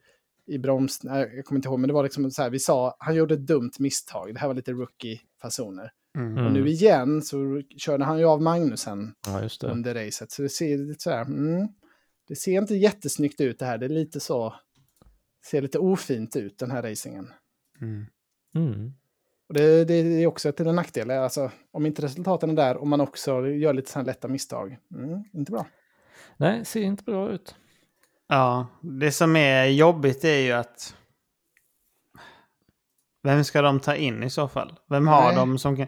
i broms... Nej, jag kommer inte ihåg, men det var liksom så här, vi sa, han gjorde ett dumt misstag. Det här var lite rookie-fasoner. Mm. Mm. Och nu igen så körde han ju av Magnusen Ja, under racet. Så det ser lite så här, mm, det ser inte jättesnyggt ut det här. Det är lite så, ser lite ofint ut den här racingen. Mm. Mm. Och det, det är också till en nackdel. Alltså, om inte resultaten är där och man också gör lite sådana lätta misstag. Mm, inte bra. Nej, ser inte bra ut. Ja, det som är jobbigt är ju att... Vem ska de ta in i så fall? Vem har Nej. de som kan...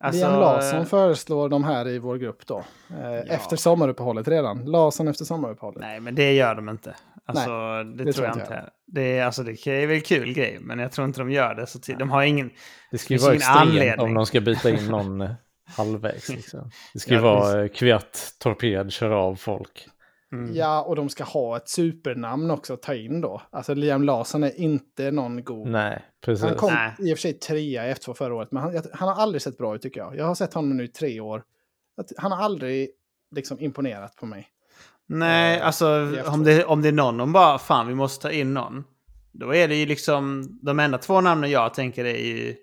Alltså, Liam Larsson föreslår de här i vår grupp då. Eh, Efter sommaruppehållet redan. Larsson efter sommaruppehållet. Nej, men det gör de inte. Alltså, det, det tror jag inte inte. jag. Det är, alltså, det är väl kul grej, men jag tror inte de gör det så. De har ingen... Det ska ju vara extremt anledning. om de ska byta in någon eh, halvvägs. Liksom. Det ska ju Ja, vara eh, Kviat, Torped, kör av folk. Mm. Ja, och de ska ha ett supernamn också att ta in då. Alltså Liam Larsson är inte någon god. Nej, precis. Han kom Nej. i och för sig trea i F2 förra året, men han, han har aldrig sett bra ut tycker jag. Jag har sett honom nu i tre år. Han har aldrig liksom imponerat på mig. Nej, Eh, alltså i F2. om det, om det är någon de bara, fan vi måste ta in någon. Då är det ju liksom, de enda två namnen jag tänker är ju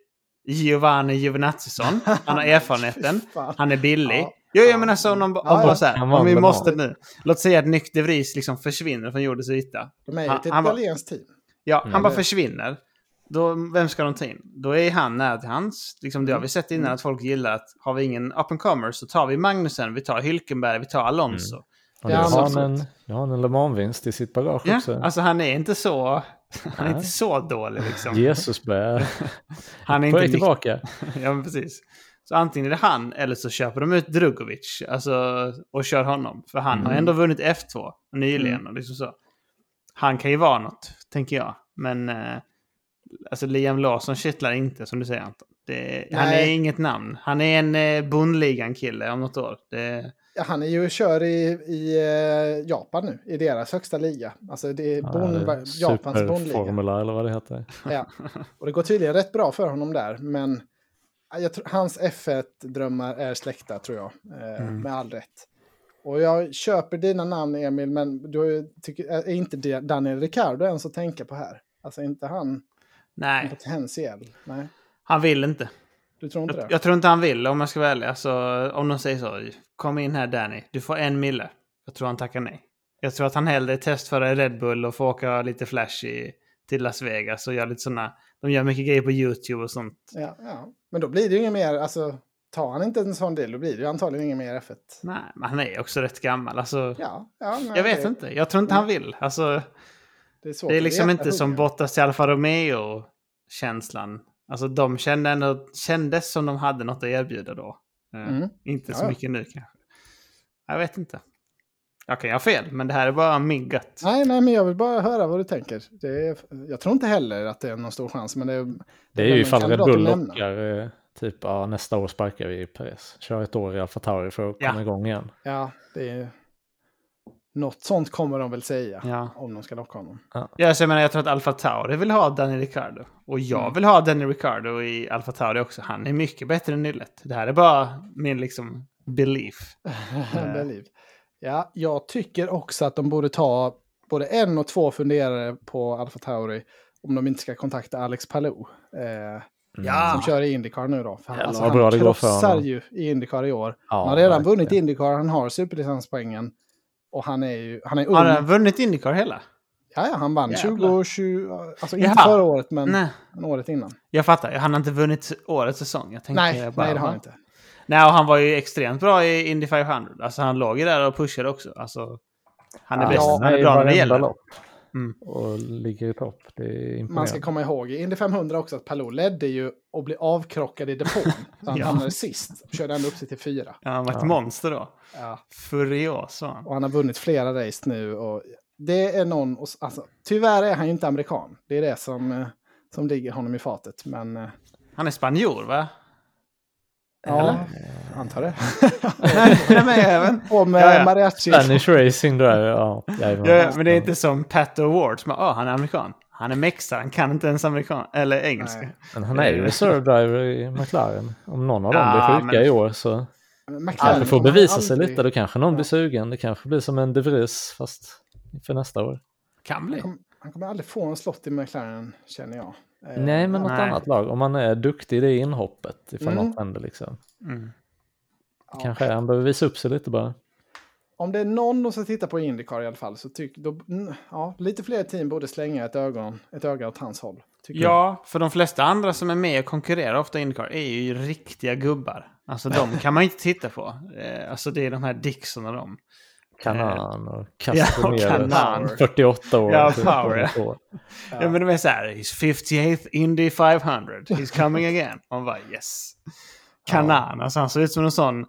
Giovanni Giovinazzi-son. Han har erfarenheten. Han är billig. Ja. Jo, jag menar så om, de, om Ja, ja. bara så här, om vi måste nu. Låt säga att Nyck de Vries liksom försvinner från jordens yta. De är ju Han- ett italienskt team. Ja, Mm. han bara försvinner. Då, vem ska de ta in? Då är han nära till hans. Liksom, det har vi sett innan att folk gillar att har vi ingen up and comer så tar vi Magnusen, vi tar Hylkenberg, vi tar Alonso. Och Ja, nu men har han en, nu har han en Le Mans-vinst i sitt bagage Ja, också. alltså han är inte så, han är inte så dålig liksom. Jesus börjar Han är på inte väg tillbaka. ja, men precis. Så antingen är det han eller så köper de ut Drugovic alltså, och kör honom. För han har Mm. ändå vunnit F2 nyligen. Mm. Och liksom så. Han kan ju vara något, tänker jag. Men eh, alltså Liam Larsson kittlar inte, som du säger Anton. Det, han är inget namn. Han är en eh, Bundligan-kille om något år. Det, Ja, han är ju och kör i, i eh, Japan nu, i deras högsta liga. Alltså det är bon, Japans bondliga. Superformula eller vad det heter. Ja. Och det går tydligen rätt bra för honom där, men ja, tror, hans F1-drömmar är släkta tror jag, eh, Mm. med all rätt. Och jag köper dina namn Emil, men du tycker, är inte Daniel Ricciardo ens att tänka på här? Alltså inte han nej, potentiell? Nej, han vill inte. du tror inte Jag, det? jag tror inte han vill om jag ska vara ärlig. Alltså, om de säger så. Kom in här Danny, du får en mille. Jag tror han tackar nej. Jag tror att han hellre testföra i Red Bull och får åka lite flash i, till Las Vegas och göra lite sådana. De gör mycket grejer på YouTube och sånt. Ja, ja. Men då blir det ju inget mer, alltså tar han inte en sån del, då blir det ju antagligen inget mer F1. Nej, men han är också rätt gammal. Alltså, Ja, ja, jag vet det, inte. Jag tror inte han vill. Alltså, Det är, svårt det är liksom inte som. Bottas till Alfa Romeo-känslan. Alltså de kände ändå, kändes som de hade något att erbjuda då. Eh, Mm. Inte så Ja, ja. mycket nu kanske. Jag vet inte. Jag kan ju ha fel, men det här är bara min gut. Nej, nej, men jag vill bara höra vad du tänker. Det är, jag tror inte heller att det är någon stor chans, men det är... Det är ju en ifall Red Bull lockar, eh, typ ja, nästa år sparkar vi Perez. Kör ett år i Alfa Tauri för att Ja. komma igång igen. Ja, det är... Något sånt kommer de väl säga Ja. om de ska locka honom. Ja, så jag, menar, jag tror att Alfa Tauri vill ha Danny Ricardo. Och jag Mm. vill ha Danny Ricardo i Alfa Tauri också. Han är mycket bättre än Nyllet. Det här är bara min liksom belief. Believe. Ja, jag tycker också att de borde ta både en och två funderare på Alfa Tauri om de inte ska kontakta Alex Palou. Eh, Ja. Som kör i Indycar nu då. För han, Jävlar alltså, han bra det går för krossar honom. ju i Indycar i år. Ja, han har redan verkligen. vunnit Indycar, han har superlicenspoängen. Och han är ju han är ung. Har han vunnit Indycar hela? Ja, ja, han vann Jävlar. 2020, alltså inte Jaha. förra året men Nej. året innan. Jag fattar. Han har inte vunnit årets säsong. Jag tänkte Nej, bara, nej det har han inte. Nej, och han var ju extremt bra i Indy 500. Alltså han låg ju där och pushade också. Alltså, han är Ja, bäst. han är i bra när det gäller. lopp. Mm. Och ligger i topp. Det är. Man ska komma ihåg i Indy 500 också att Palou ledde ju och blev avkrockad i depån. Så han Ja. hamnade sist och körde ändå upp sig till fyra. Ja, han var ett Ja. monster då. Ja. Furios han. Och han har vunnit flera race nu. Och det är någon, och alltså, tyvärr är han ju inte amerikan. Det är det som, eh, som ligger honom i fatet. Men eh, Han är spanjor, va? Ja, antar det. nej, nej, men även. Om eh, Ja, ja. mariachi. Spanish Racing Driver, ja. Ja, ja, men det är inte som Pat Award som ah, han är amerikan. Han är mexare, han kan inte ens amerikan eller engelska. Nej. Men han är ju reserve driver i McLaren. Om någon av dem blir sjuka men- i år så McLaren det får bevisa aldrig- sig lite. Då kanske någon Ja. blir sugen. Det kanske blir som en De Vries fast för nästa år. Kan bli. Han kommer aldrig få en slott i McLaren, känner jag. Eh, Nej, men något Nej. annat lag. Om man är duktig i det inhoppet ifall Mm. något händer liksom. Mm. ja. Kanske han behöver visa upp sig lite bara. Om det är någon som ska titta på Indycar i alla fall så tycker då, ja, lite fler team borde slänga ett, ögon, ett öga åt hans håll. tycker jag. Ja, för de flesta andra som är med och konkurrerar ofta i Indycar är ju riktiga gubbar. Alltså de kan man inte titta på. Eh, Alltså det är de här Dixon och dem. Kanan och Ja, och Castroneves. Kanan. 48 år. Ja, power, ja. Ja. men de är så här, he's 58th Indy 500, he's coming again. Man bara yes. Kanan, alltså han ser ut som en sån,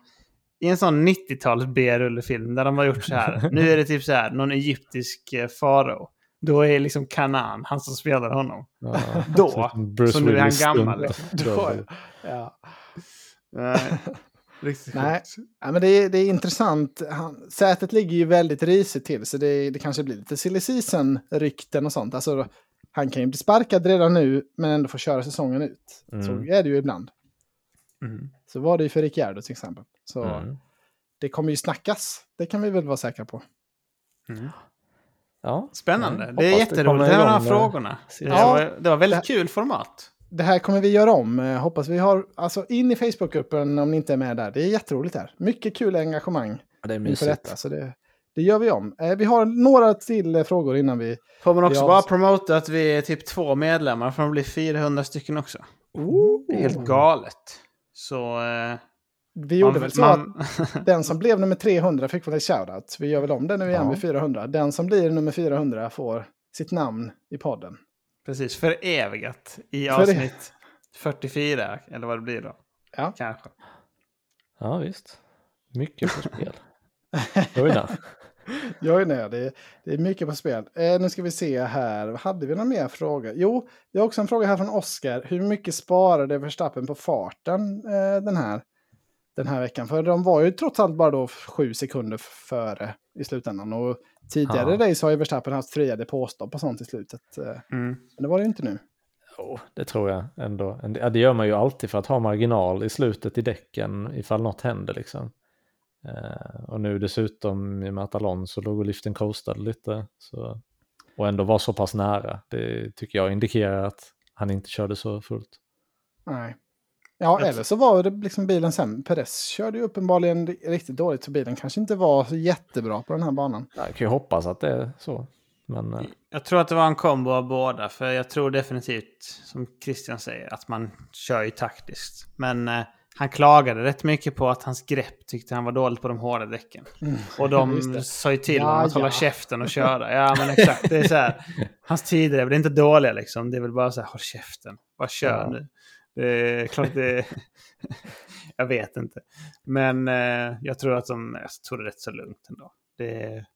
i en sån 90-tals B-rullefilm där de har gjort så här. Nu är det typ så här, någon egyptisk eh, farao. Då är liksom Kanan, han som spelar honom. Ja, Då. så Så nu är han gammal, liksom. Då, Då- ja. Nej. Ja, men det, är, det är intressant. Han, sätet ligger ju väldigt risigt till så det, det kanske blir lite silly season-rykten och sånt. Alltså, han kan ju bli sparkad redan nu men ändå få köra säsongen ut. Så Mm. är det ju ibland. Mm. Så var det ju för Ricciardo till exempel. Så Mm. det kommer ju snackas. Det kan vi väl vara säkra på. Mm. Ja. Spännande. Mm, det är hoppas det kommer jätteroligt med de här frågorna. Det, Ja. var, det var väldigt Det- kul format. Det här kommer vi göra om. Eh, hoppas vi har, alltså in i Facebookgruppen om ni inte är med där. Det är jätteroligt här. Mycket kul engagemang Det är mysigt. detta. Så det, det gör vi om. Eh, vi har några till eh, frågor innan vi... Får man också Ja. bara promota att vi är typ två medlemmar för att bli 400 stycken också. Det är helt galet. Så... Vi gjorde man- väl så man- att den som blev nummer 300 fick väl en shoutout. Vi gör väl om det nu igen Ja. vid 400. Den som blir nummer 400 får sitt namn i podden. Precis, förevigat i För- avsnitt 44, eller vad det blir då. Ja. Kanske. Ja, visst. Mycket på spel. Jag är nöjd. Det, är- det är mycket på spel. Eh, nu ska vi se här. Hade vi någon mer fråga? Jo, jag har också en fråga här från Oskar. Hur mycket sparade Verstappen på farten eh, den, här, den här veckan? För de var ju trots allt bara då sju sekunder före i slutändan. Och tidigare Ja. race har ju Verstappen haft fria depåstopp och sånt i slutet. Eh, Mm. men det var det ju inte nu. Jo, det tror jag ändå. Det gör man ju alltid för att ha marginal i slutet i däcken ifall något händer liksom. Eh, och nu dessutom i och med att Alonso låg och liften coastade lite. Så, och ändå var så pass nära. Det tycker jag indikerar att han inte körde så fullt. Nej. Ja, eller så var det liksom bilen sen. Perez körde ju uppenbarligen riktigt dåligt så bilen kanske inte var så jättebra på den här banan. Jag kan ju hoppas att det är så. Men eh, Jag tror att det var en kombo av båda, för jag tror definitivt, som Christian säger, att man kör ju taktiskt. Men eh, han klagade rätt mycket på att hans grepp tyckte han var dåligt på de hårda däcken. Och Mm. Just de sa ju till Ja, honom att hålla ja. käften och köra. Ja, men exakt. Det är så här. Hans tider är väl inte dåliga liksom. Det är väl bara så här, håll käften. Bara kör Ja. nu. Det är klart det jag vet inte. Men eh, jag tror att de... Jag tror det rätt så lugnt ändå. Det.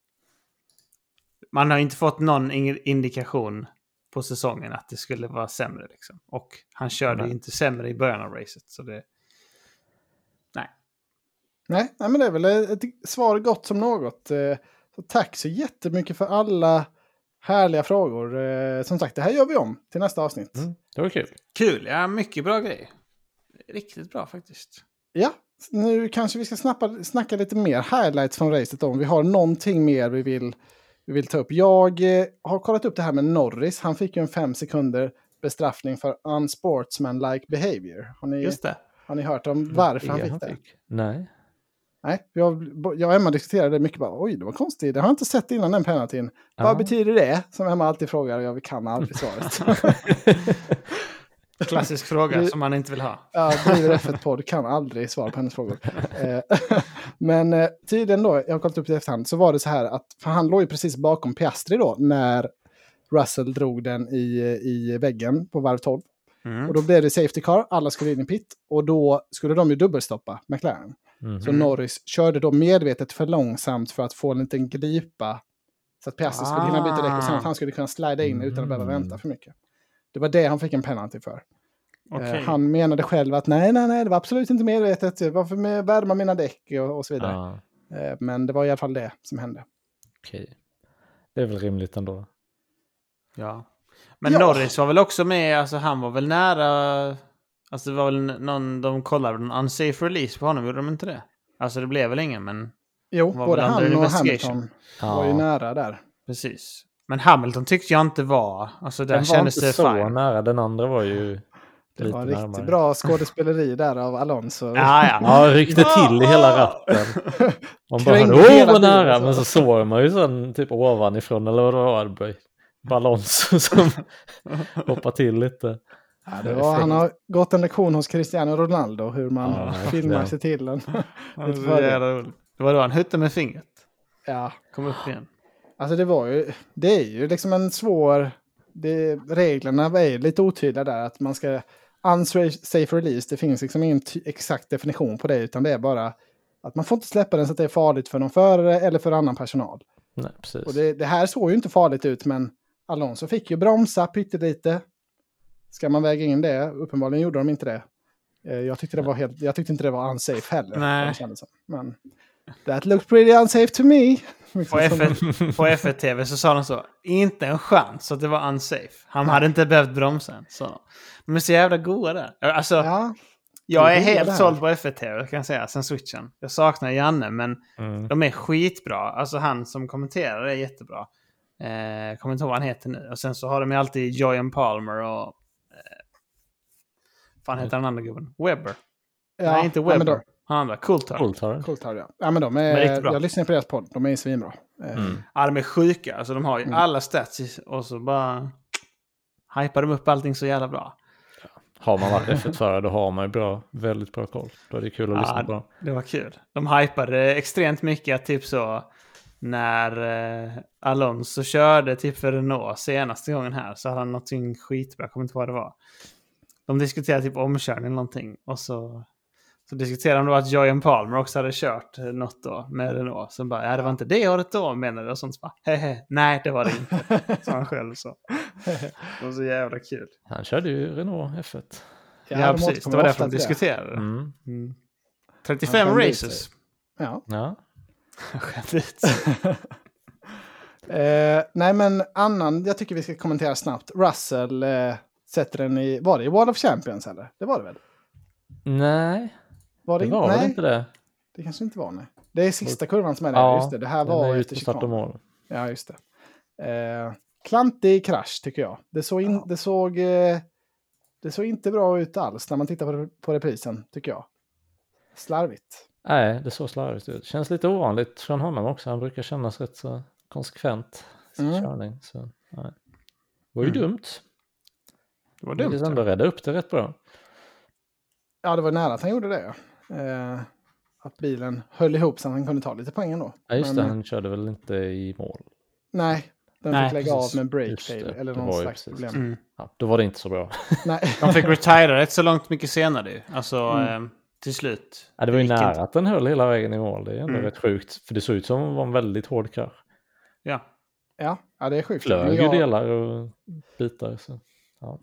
Man har inte fått någon indikation på säsongen att det skulle vara sämre. Liksom. Och han körde Nej. inte sämre i början av racet. Så det... Nej, nej, men det är väl ett svar gott som något. Eh, Så tack så jättemycket för alla härliga frågor. Eh, som sagt, det här gör vi om till nästa avsnitt. Mm, det var kul. Kul, ja mycket bra grej. Riktigt bra faktiskt. Ja, nu kanske vi ska snappa, snacka lite mer highlights från racet om vi har någonting mer vi vill, vi vill ta upp. Jag eh, har kollat upp det här med Norris. Han fick ju en fem sekunder bestraffning för unsportsmanlike behavior. Har ni, Just det. har ni hört om varför han Det fick det? Nej. Nej, jag, jag och Emma diskuterade det mycket. Bara, Oj, det var konstigt. Det har jag inte sett innan den penaltyn. Ja. Vad betyder det? Som Emma alltid frågar och jag kan aldrig svaret. Klassisk fråga Du- som man inte vill ha. Ja, driver F1-podd kan aldrig svara på hennes frågor. Eh, Men eh, tydligen då, jag har kollat upp det i efterhand, så var det så här att, han låg ju precis bakom Piastri då, när Russell drog den i, i väggen på varv 12. Mm. Och då blev det Safety Car, alla skulle in i pit, och då skulle de ju dubbelstoppa McLaren. Mhm. Så Norris körde då medvetet för långsamt för att få en liten glipa. Så att Piastri skulle hinna byta däck och sen att han skulle kunna slida in utan att behöva Mm. vänta för mycket. Det var det han fick en penalty för. Eh, Han menade själv att nej, nej, nej, det var absolut inte medvetet. Varför med värma mina däck och, och så vidare. Ja, Eh, Men det var i alla fall det som hände. okej. Det är väl rimligt ändå. Ja. Men Ja. Norris var väl också med, alltså han var väl nära... Alltså det var väl någon, de kollade en unsafe release på honom, gjorde de inte det? Alltså det blev väl ingen, men Jo, Var både han och. Hamilton Ja. var ju nära där. precis. Men Hamilton tyckte jag inte var, alltså där Den var kändes inte det så fine. nära, den andra var ju Det lite var riktigt närmare. bra skådespeleri där av Alonso. Ja, ja. Ja, ryckte till i hela ratten. Man bara åh vad nära, så. men så såg man ju sen typ ovanifrån eller vad det var, Balons som hoppade till lite. Ja, det var, han har gått en lektion hos Cristiano Ronaldo hur man Ja, filmar sig till en. Det var då han huttade med fingret. Ja, Kom upp igen. alltså det var ju, det är ju liksom en svår, det, reglerna är lite otydliga där att man ska, unsafe release, det finns liksom ingen exakt definition på det utan det är bara att man får inte släppa den så att det är farligt för någon förare eller för annan personal. Nej, precis. Och det, det här såg ju inte farligt ut men Alonso fick ju bromsa pyttelite. Ska man väga in det? Uppenbarligen gjorde de inte det. Eh, Jag tyckte, det var helt, jag tyckte inte det var unsafe heller. Nej. Men that looked pretty unsafe to me. På Liksom som- F1, på F1 TV så sa de så. Inte en chans att det var unsafe. Han hade inte behövt bromsa. Så. De är så jävla goa där. Alltså, Ja, jag är helt såld på F1 TV kan jag säga, sen switchen. Jag saknar Janne, men Mm. de är skitbra. Alltså han som kommenterar är jättebra. Eh, kommer inte ihåg vad han heter nu. Och sen så har de ju alltid Joyan Palmer och... Eh, fan heter den andra gubben? Webber? ja, Nej, inte men Webber. Han andra. Coulthard. Coolt har det. Coolt har det, ja. ja, men de Men är, bra. jag lyssnar på deras podd, de är svinbra. Eh, Mm. Ja, de är sjuka. Alltså de har ju Mm. alla stats och så bara... Hypar de upp allting så jävla bra. Har man varit F1-förare då har man ju bra, väldigt bra koll. Då är det kul att Ja, lyssna på. Det var kul. De hypade extremt mycket, typ så när eh, Alonso körde typ för Renault senaste gången här så hade han någonting skitbra, jag kommer inte ihåg vad det var. De diskuterade typ omkörning eller någonting och så, så diskuterade de då att Joyan Palmer också hade kört något då med Renault. Så bara, ja det var inte det året då menade det och sånt. Så bara, hehe, nej det var det inte. Sa han själv så. Det var så jävla kul. Han körde ju Renault F1. Ja, de precis, det var därför de till det. diskuterade. Mm. Mm. Han 35 skämde ut races. Ja. Ja. Skämt ut. Eh, nej, men annan jag tycker vi ska kommentera snabbt. Russell eh, sätter den i, var det i Wall of Champions eller? Det var det väl? Nej, Var det, det var inte? väl nej, inte det? det kanske inte var nej. Det är sista kurvan som är där, Ja, just det. Det här var efter mål. Ja, just det. Eh, klantig krasch tycker jag. Det såg, in, det, såg, eh, det såg inte bra ut alls när man tittar på, på reprisen, tycker jag. Slarvigt. Nej, det såg slarvigt ut. Känns lite ovanligt från honom också. Han brukar kännas rätt så konsekvent i sin Mm. körning. Så, nej. Det var ju Mm. dumt. Det var dumt. det ändå rädda upp det rätt bra. Ja, det var nära att han gjorde det. Eh, att bilen höll ihop så att han kunde ta lite poäng ändå. Ja, just Men, det. Han körde väl inte i mål. Nej, den Nej, fick lägga precis. av med break Just det, fail eller någon slags precis. problem. Mm. Ja, då var det inte så bra. Nej, De fick retira rätt så långt mycket senare. Alltså Mm. eh, till slut. Ja, det var ju nära inte. att den höll hela vägen i mål. Det är ändå Mm. rätt sjukt. För det såg ut som att det var en väldigt hård krasch. Ja. ja, ja, det är sjukt. Flög ju jag- delar och bitar. Så.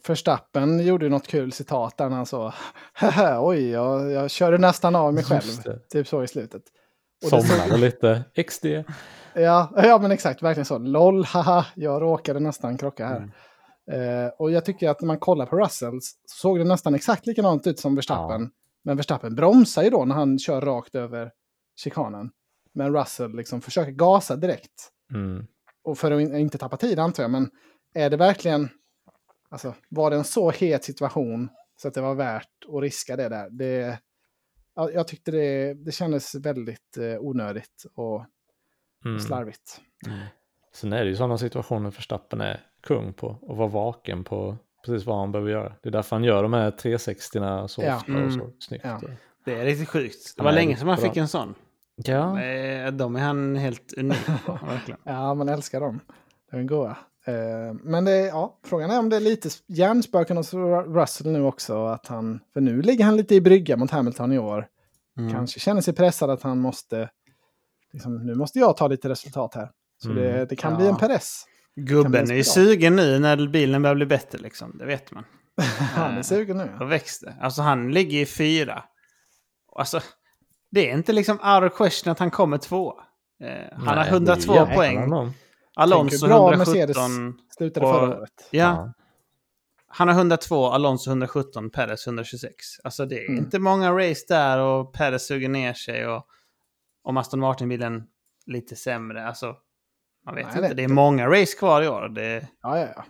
Förstappen gjorde ju något kul citat där när han sa Haha, oj, jag, jag körde nästan av mig själv. Typ så i slutet. Och Somnade lite. XD. Ja, ja, men exakt, verkligen så. LOL, haha, jag råkade nästan krocka här. Mm. Eh, och jag tycker att när man kollar på Russells så såg det nästan exakt likadant ut som Verstappen. Ja. Men Verstappen bromsar ju då när han kör rakt över chikanen. Men Russell liksom försöker gasa direkt. Mm. Och för att in- inte tappa tid antar jag. Men är det verkligen... Alltså, var det en så het situation så att det var värt att riska det där? Det, ja, jag tyckte det, det kändes väldigt eh, onödigt och Mm. slarvigt. Sen är det ju sådana situationer Verstappen är kung på och vara vaken på precis vad han behöver göra. Det är därför han gör de här 360 så Ja. ofta Mm. och så snyggt. Ja. Det är riktigt sjukt. Det var länge sedan man bra. fick en sån. Ja, Eh, De är han helt unik på, verkligen. Ja, man älskar dem. De är goa. Eh, men det, är- ja, frågan är om det är lite hjärnspöken hos Ru- Russell nu också. Att han, för nu ligger han lite i brygga mot Hamilton i år. Mm. Kanske känner sig pressad att han måste... Liksom, nu måste jag ta lite resultat här. Så Mm. det, det kan Ja. bli en Perez. Gubben är ju sugen nu när bilen börjar bli bättre liksom. Det vet man. Han är sugen nu. Då växte. det. Alltså han ligger i fyra. Alltså, det är inte liksom out of question att han kommer två. Eh, han Nej, har det är 102 ju jävla poäng. honom. Alonso Tänk hur bra 117. Mercedes Slutade Och- förra året. Ja, han har 102, Alonso 117, Perez 126. Alltså det är Mm. inte många race där och Perez suger ner sig och om Aston Martin-bilen lite sämre. Alltså, man vet Nej, inte. det- Det är många race kvar i år. Det, Ja, ja, ja.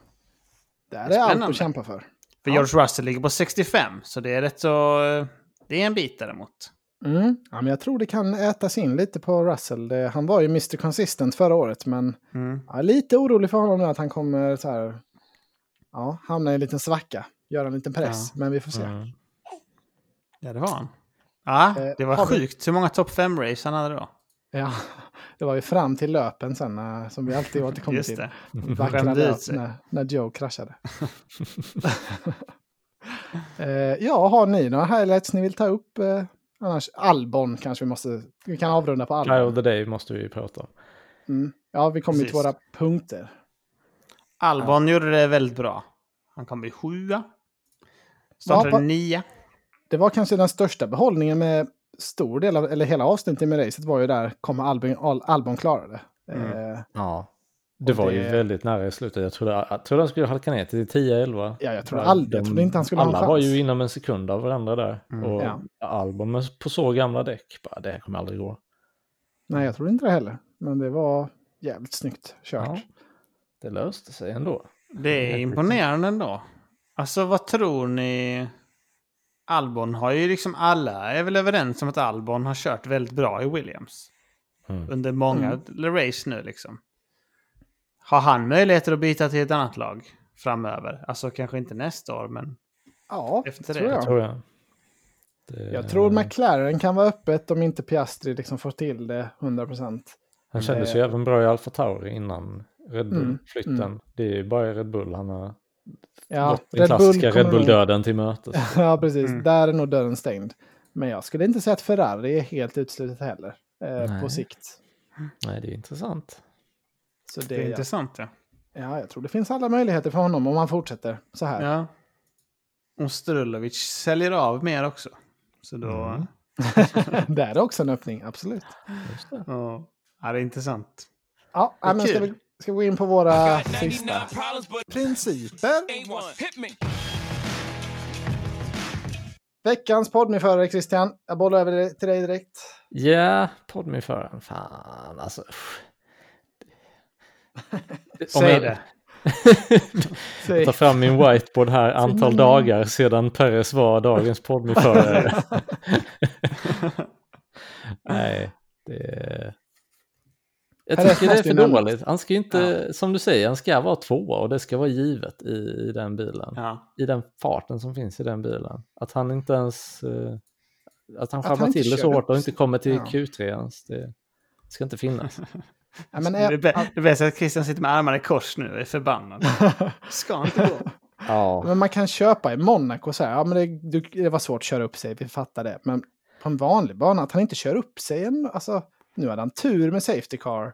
Det här Det är är allt att kämpa för. för Ja. George Russell ligger på 65, så det är rätt så... Det är en bit däremot. Mm. Ja, men jag tror det kan ätas in lite på Russell. Det, han var ju Mr. Consistent förra året, men Mm. jag är lite orolig för honom nu att han kommer så här, ja, hamna i en liten svacka. Göra en liten press, men vi får se. Mm. Ja, det var han. Ja, Eh, det var vi- sjukt hur många topp 5-race han hade då. Ja, det var ju fram till löpen sen, eh, som vi alltid återkommer Just till. Vackra löp när, när Joe kraschade. eh, ja, har ni några highlights ni vill ta upp? Eh, annars, Albon kanske vi måste, vi kan avrunda på Guy of Albon. the day måste vi ju prata om. Mm. Ja, vi kommer till våra punkter. Albon gjorde det väldigt bra. Han kom bli sjua. Startade Ja, på- nia. Det var kanske den största behållningen med stor del av, eller hela avsnittet med racet var ju där, kommer Albon, Al, Albon klara det. Mm. Eh, Ja. Det var ju det- väldigt nära i slutet. Jag trodde, jag trodde han skulle halka ner till 10-11. ja, jag trodde, aldrig, jag trodde inte han skulle ha en Alla var ju inom en sekund av varandra där. Mm. Och Ja. Albon på så gamla däck, bara, det här kommer aldrig gå. Nej, jag trodde inte det heller. Men det var jävligt snyggt kört. Ja. Det löste sig ändå. Det är imponerande ändå. Alltså vad tror ni? Albon har ju liksom alla är väl överens om att Albon har kört väldigt bra i Williams. Mm. Under många race nu liksom. Har han möjligheter att byta till ett annat lag framöver? Alltså kanske inte nästa år men Ja, Efter tror det, jag. Tror jag. Det, Jag tror McLaren kan vara öppet om inte Piastri liksom får till det 100%. Han kändes ju Eh, även bra i Alfa Tauri innan Red Mm, Bull-flytten. mm. Det är ju bara i Red Bull han har Ja, den klassiska Red Bull-döden till mötes. Ja, precis. Mm. Där är nog dörren stängd. Men jag skulle inte säga att Ferrari är helt uteslutet heller. Eh, på sikt. Nej, det är intressant. Så det, det är intressant ja. ja, jag tror det finns alla möjligheter för honom om han fortsätter så här. ja. Och Strulovic säljer av mer också. Så då... Mm. Där är också en öppning, absolut. Just det. Ja, det är intressant. Ja, Vad men ska vi, ska vi gå in på våra Got 99 sista principer? Veckans poddmiförare Christian. Jag bollar över till dig direkt. Ja, podmiföraren. Fan, alltså. Säg jag- det. Säg. Ta fram min whiteboard här, antal dagar sedan Perez var dagens podmiförare. Nej, det... Jag tycker det är för dåligt. Han ska ju inte, som du säger, han ska vara tvåa och det ska vara givet i, i den bilen. Ja. I den farten som finns i den bilen. Att han inte ens... eh, Att han inte till det så hårt och inte kommer till Ja. Q3 ens. Det ska inte finnas. Ja, men, det, är är, det är bäst att Christian sitter med armarna i kors nu och är förbannad. Ska inte gå. Ja, men man kan köpa i Monaco så här. Ja, men det, det var svårt att köra upp sig, vi fattar det. Men på en vanlig bana, att han inte kör upp sig. En, alltså, nu hade han tur med Safety Car.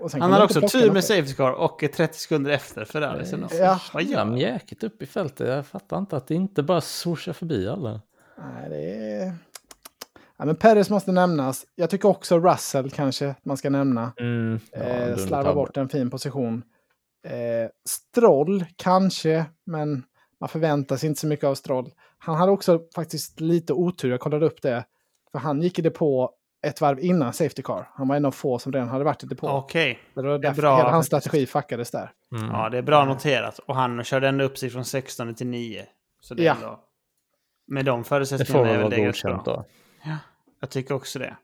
Och sen Han han också tur med safety car och är 30 sekunder efter Ferrari. sen också. Ja. Vad gör ja han? mjäkigt upp i fältet. Jag fattar inte att det inte bara swooshar förbi alla. Nej, det är... Ja, men Perez måste nämnas. Jag tycker också Russell kanske man ska nämna. Mm, ja, eh, slarva bort en fin position. Eh, Stroll kanske, men man förväntar sig inte så mycket av Stroll. Han hade också faktiskt lite otur, jag kollade upp det. För han gick i depå ett varv innan Safety Car. Han var en av få som redan hade varit i depå. Okej. det var det är därför bra hela hans strategi fuckades där. Mm. Ja, det är bra noterat. Och han körde ändå upp sig från 16 till 9. Så det är Ja. ändå... Med de förutsättningarna är väl det godkänt då. Jag tycker också det.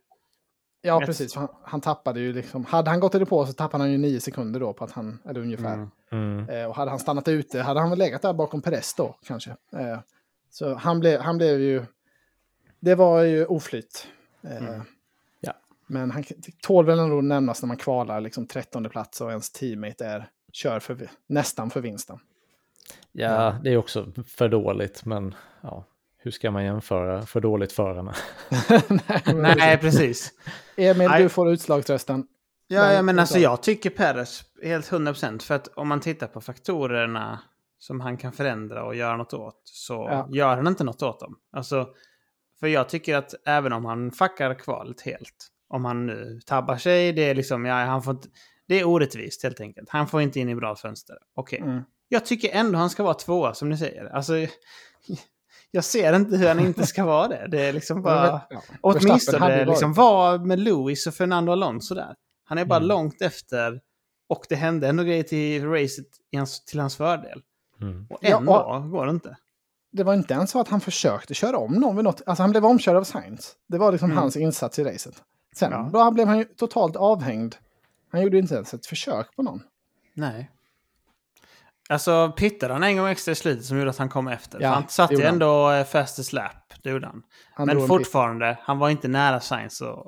Ja, Rätt. precis. Han, han tappade ju liksom... Hade han gått i depå så tappade han ju nio sekunder då på att han... Eller ungefär. Mm. Mm. Eh, och hade han stannat ute hade han väl legat där bakom Perez då kanske. Eh, så han, blev han blev ju... Det var ju oflyt. Eh, Mm. Men han tål väl ändå nämnas när man kvalar liksom 13 plats och ens teammate är kör för, nästan för vinsten. Ja, det är också för dåligt, men ja, hur ska man jämföra för dåligt förarna? Nej, Nej, precis. Emil, Nej. du får utslagsrösten. Ja, ja men alltså jag tycker Perez helt 100% för att om man tittar på faktorerna som han kan förändra och göra något åt så Ja. gör han inte något åt dem. Alltså, för jag tycker att även om han fuckar kvalet helt, om han nu tabbar sig, det är liksom, ja, han får inte, det är orättvist helt enkelt. Han får inte in i bra fönster. Okej. Mm. Jag tycker ändå han ska vara tvåa som ni säger. Alltså, jag ser inte hur han inte ska vara det. Det är liksom bara... Ja, Åtminstone liksom vara med Lewis och Fernando Alonso där. Han är bara Mm. långt efter. Och det hände ändå grejer till racet till hans fördel. Mm. Och Ja, ändå går det inte. det var inte ens så att han försökte köra om någon vid något. Alltså han blev omkörd av Sainz. Det var liksom Mm. hans insats i racet. Sen Ja. då blev han ju totalt avhängd. Han gjorde inte ens ett försök på någon. Nej. Alltså pittade han en gång extra i slutet som gjorde att han kom efter. Ja, han satte ju gjorde han. ändå eh, fastest lap. Det gjorde han. Han Men en pit. fortfarande, han var inte nära Sainz och,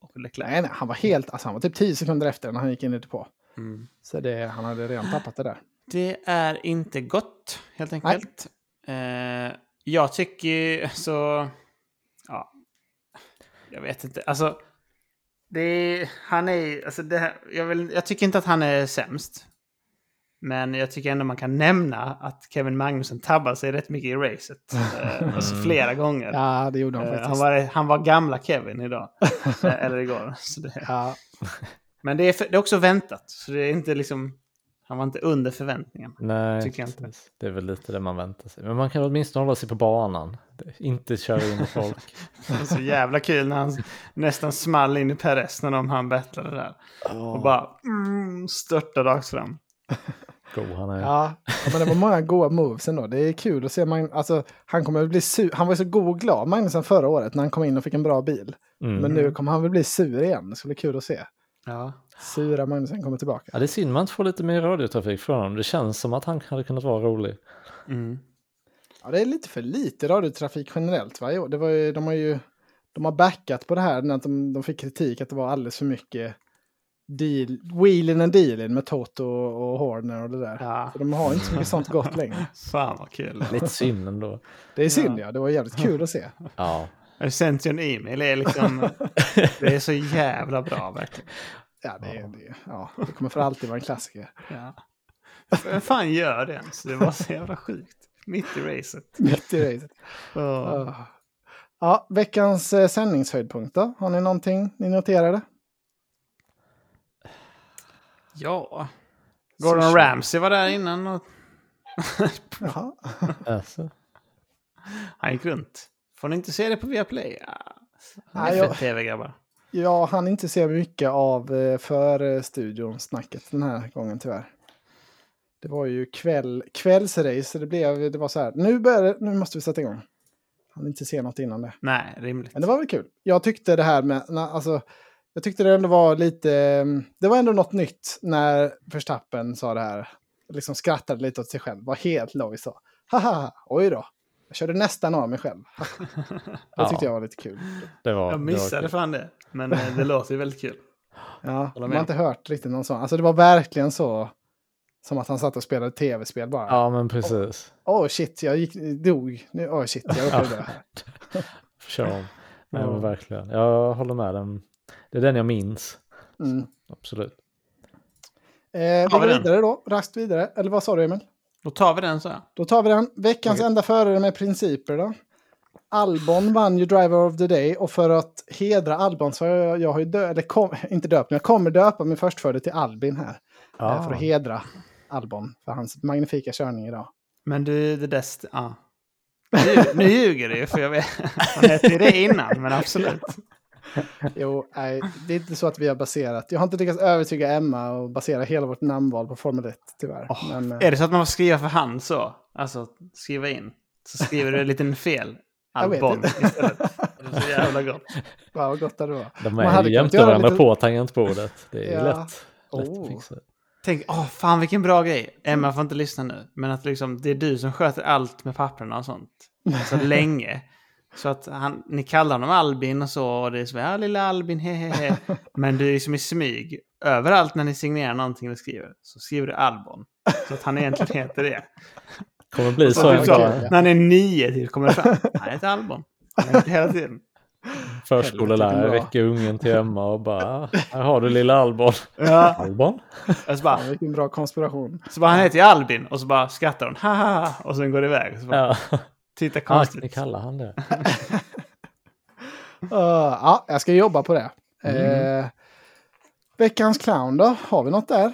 och Leclerc. Nej, nej, han var helt, alltså han var typ 10 sekunder efter när han gick in i på. Mm. Så det, han hade redan tappat det där. Det är inte gott, helt enkelt. Eh, jag tycker ju så... Ja. Jag vet inte. Alltså... Det är, han är alltså det här, jag, vill, jag tycker inte att han är sämst. Men jag tycker ändå man kan nämna att Kevin Magnussen tabbade sig rätt mycket i racet. Eh, alltså flera gånger. Ja, det gjorde han Eh, faktiskt. han, var, han var gamla Kevin idag. Eh, Eller igår. Så det, Ja, men det är, för, det är också väntat. Så det är inte liksom... Han var inte under förväntningen. Nej, Tycker jag inte. det är väl lite det man väntar sig. Men man kan åtminstone hålla sig på banan. Inte köra in i folk. Det var så jävla kul när han nästan small in i Perez när de han battlade där. Och bara mm, störtade rakt fram. God han är. ja, men det var många goda moves ändå. Det är kul att se. Mag- alltså, han kommer att bli sur. Han var så god och glad, Magnusson, förra året när han kom in och fick en bra bil. Mm. Men nu kommer han väl bli sur igen. Det ska bli kul att se. Ja. Sura Magnusson kommer tillbaka. Ja, det är synd man inte får lite mer radiotrafik från honom. Det känns som att han hade kunnat vara rolig. Mm. Ja, det är lite för lite radiotrafik generellt. Va? Jo, det var ju, de har ju de har backat på det här när de, de fick kritik att det var alldeles för mycket deal, wheeling and dealing med Toto och, och Horner och det där. ja. De har inte så mycket sånt gott längre. Fan vad kul. Lite synd ändå. Det är synd ja, det var jävligt kul att se. Ja, e-mail? Det är, liksom, det är så jävla bra verkligen. Ja, det, är- det, ja, det kommer för alltid vara en klassiker. Ja. Vem fan gör det ens? Det var så jävla sjukt. Mitt i racet. Mitt i racet. Oh. Ja. Ja, veckans eh, sändningshöjdpunkt då? Har ni någonting ni noterade? Ja. Gordon Ramsay var där innan och Jaha. alltså. han gick runt. Får ni inte se det på Viaplay? Ja. Nej, jag- tv-grabbar. Jag hann inte se mycket av eh, för studion snacket den här gången tyvärr. Det var ju kväll, kvällsrace, så det blev, det var så här, nu, börjar nu måste vi sätta igång. Han inte se något innan det. Nej, rimligt. Men det var väl kul. Jag tyckte det här med, alltså, jag tyckte det ändå var lite, mm, det var ändå något nytt när Verstappen sa det här. Liksom skrattade lite åt sig själv, var helt loj så. Haha, oj då. Jag körde nästan av mig själv. Det tyckte Ja. jag var lite kul. Det var, Jag det missade var kul. fan det. Men eh, det låter ju väldigt kul. Ja, man har inte hört riktigt någon sån. Alltså det var verkligen så. Som att han satt och spelade tv-spel bara. Ja, men precis. Åh oh, shit, jag gick, dog. Nu, Åh oh, shit, jag upplevde det här. Kör om. Nej, men verkligen. Jag håller med den. Det är den jag minns. Mm. Absolut. Eh, vi går vidare då, raskt vidare. Eller vad sa du Emil? Då tar vi den så. Då tar vi den. Veckans Okej. enda förare med principer då. Albon vann ju Driver of the Day och för att hedra Albon så har jag, jag har ju dö, eller kom, inte döpt, men jag kommer döpa min förstfödde till Albin här. Ah. För att hedra Albon för hans magnifika körning idag. Men du, det där... Ja. Nu, nu ljuger du ju, för jag vet... Han hette ju det innan, men absolut. Jo, nej, det är inte så att vi har baserat. Jag har inte lyckats övertyga Emma och basera hela vårt namnval på Formel 1, tyvärr. Åh, Men, eh, Är det så att man får skriva för hand så? Alltså skriva in. Så skriver du en liten fel. Jag vet Albon istället. Det är så jävla gott. wow, vad gott det var. De Man är ju jämte varandra lite- på tangentbordet. Det är Ja. lätt, lätt Oh. att fixa. Tänk, åh fan vilken bra grej. Emma får inte lyssna nu. Men att liksom, det är du som sköter allt med papperna och sånt. Så länge. Så att han, ni kallar honom Albin och så. Och det är så, ja lilla Albin, hehehe. Men du är liksom i smyg. Överallt när ni signerar någonting eller skriver. Så skriver du Albon. Så att han egentligen heter det. kommer bli Så så typ så, ja. när han är nio till kommer det fram. Han heter Albon. Han heter hela tiden. Bra. räcker ungen till Emma och bara "Ah, här har du lilla Albon. Ja. Albon? Och så bara, Fan, vilken bra konspiration. så bara, han heter ju Albin. Och så bara skrattar hon. Ha, ha, ha. Och sen går det iväg. Så bara, Ja, Titta konstigt. ni kallar han det. Uh, ja, jag ska jobba på det. Mm. Eh, veckans clown då? Har vi något där?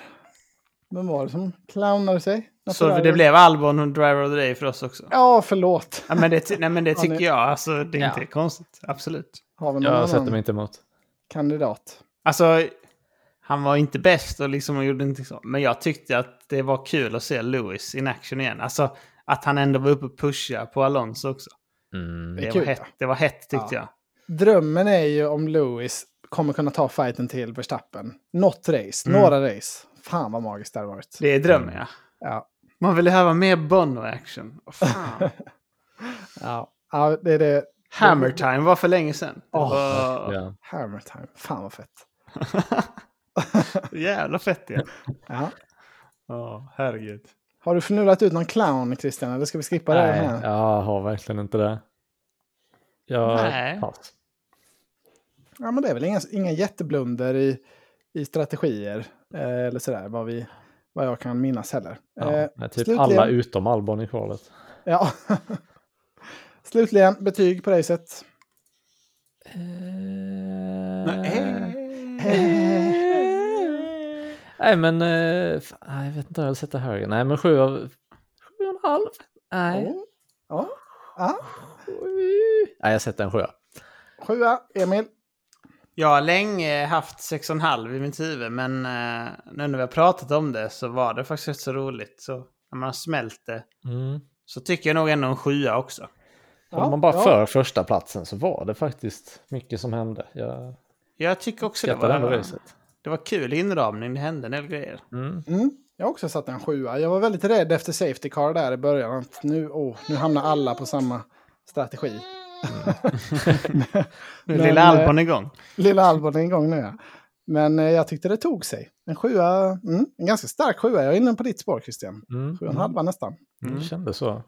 Vem var det som clownade sig? Något Så det blev Albon och Driver of the Day för oss också. Ja, förlåt. Ja, men det, nej, men det Ja, tycker jag. Alltså, det är inte Ja. konstigt. Absolut. Har vi någon Jag sätter mig inte emot. kandidat? Alltså, han var inte bäst och liksom gjorde inte så. Men jag tyckte att det var kul att se Lewis in action igen. Alltså, att han ändå var uppe och pusha på Alonso också. Mm. Det Det, kul, var, hett, ja. det var hett tyckte Ja. jag. Drömmen är ju om Lewis kommer kunna ta fighten till Verstappen. Något race, Mm. några race. Fan vad magiskt det hade varit. Det är drömmen, ja. Ja, Man vill ju höra mer Bono-action. Fan. ja. ja det är det. Hammer time var för länge sedan. Åh, var Ja. Hammer time. Fan vad fett. jävla fett igen. Ja. Ja, herregud. Har du förnulat ut någon clown, Christian? Eller ska vi skippa det Nej, här? jag har verkligen inte det. Jag Nej. pass. Ja, men det är väl inga, inga jätteblunder i, i strategier. Eh, eller sådär, vad, vi, vad jag kan minnas heller. Ja, Eh, typ slutligen- alla utom Albon i kvalet. ja. Slutligen, betyg på racet. Nej men, eh, fan, nej, jag vet inte jag vill sätta högre. Nej men sju av, sju och en halv. Nej. Oh. Ja. Ja. Sju. Nej jag sätter en sjua. Sjua, Emil. Jag har länge haft 6,5 i mitt huvud, men eh, nu när vi har pratat om det så var det faktiskt rätt så roligt. Så när man har smält det Mm. så tycker jag nog ändå en sjua också. Ja, man bara ja. för första platsen så var det faktiskt mycket som hände. Jag Jag tycker också det var, racet. Det var kul inramning, det hände en del grejer. Mm. Mm. Jag har också satt en sjua. Jag var väldigt rädd efter Safety Car där i början. Att nu, oh, nu hamnar alla på samma strategi. Nu är lilla eh, Albon igång. Lilla Albon är igång nu ja. Men eh, jag tyckte det tog sig. En sjua, mm, en ganska stark sjua. Jag är inne på ditt spår Christian. Mm. Sju och en halva nästan. Mm. Det kändes så.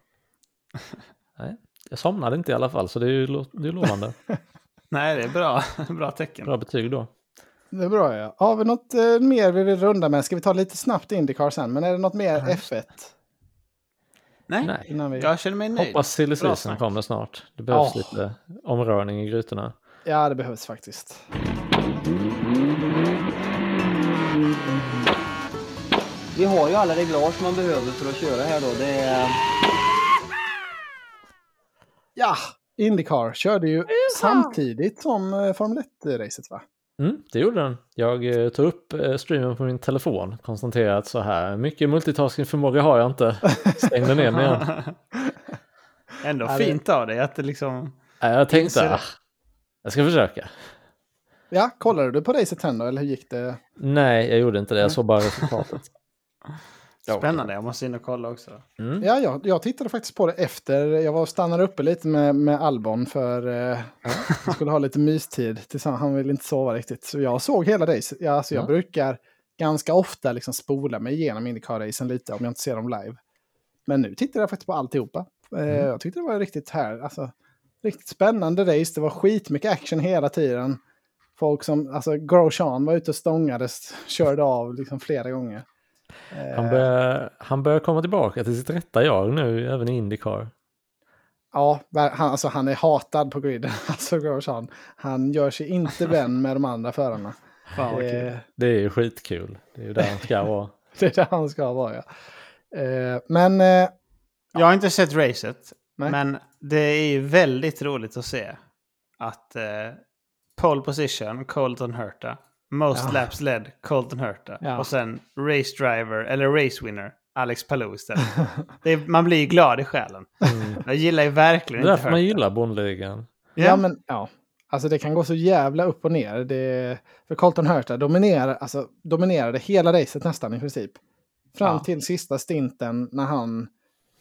Nej, jag somnade inte i alla fall så det är ju lo- det är lovande. Nej, det är bra, bra tecken. Bra betyg då. Det är bra ja. Har vi något eh, mer vi vill runda med? Ska vi ta lite snabbt Indycar sen? Men är det något mer F1? Nej, Nej. Innan vi... jag känner mig nöjd. Hoppas silly season kommer snart. Det behövs Ja. lite omrörning i grytorna. Ja, det behövs faktiskt. Vi har ju alla reglage man behöver för att köra här då. Det är... Ja, Indycar körde ju samtidigt som eh, Formel 1-racet va? Mm, det gjorde den. Jag eh, tog upp eh, streamen på min telefon, konstaterade att så här mycket multitasking-förmåga har jag inte. Stängde ner den igen. Ändå Ja, det- fint av dig att det liksom... Jag tänkte, det. ah, jag ska försöka. Ja, kollade du på racet sen då, eller hur gick det? Nej, jag gjorde inte det. Jag såg bara resultatet. Spännande, jag måste in och kolla också. Mm. Ja, jag, jag tittade faktiskt på det efter. Jag var och stannade uppe lite med, med Albon för eh, jag skulle ha lite mystid tillsammans. Han ville inte sova riktigt. Så jag såg hela racet. Ja, alltså jag Ja. brukar ganska ofta liksom spola mig igenom Indycar-racen lite om jag inte ser dem live. Men nu tittade jag faktiskt på alltihopa. Eh, Jag tyckte det var riktigt här. Alltså, riktigt spännande race. Det var skitmycket action hela tiden. Folk som, alltså Grosjean var ute och stångades, körde av liksom flera gånger. Eh, Han, börjar, han börjar komma tillbaka till sitt rätta jag nu, även i Indycar. Ja, han, alltså han är hatad på griden. Alltså Grosjean. Han gör sig inte vän med de andra förarna. Fan vad kul. Eh, Det är ju skitkul. Det är ju där han ska vara. det är där han ska vara, ja. Eh, men eh, Jag har inte sett racet, Nej. men det är ju väldigt roligt att se att eh, pole position, Colton Hurta, most Ja. laps led, Colton Hurta, Ja. och sen race driver, eller race winner, Alex Palou istället. det är, man blir ju glad i själen. Mm. Jag gillar ju Det verkligen är inte därför man gillar bondligan. Ja, men ja. Alltså det kan gå så jävla upp och ner. Det, för Colton Hurta dominerar, alltså, dominerade hela racet nästan i princip. Fram Ja. till sista stinten när han...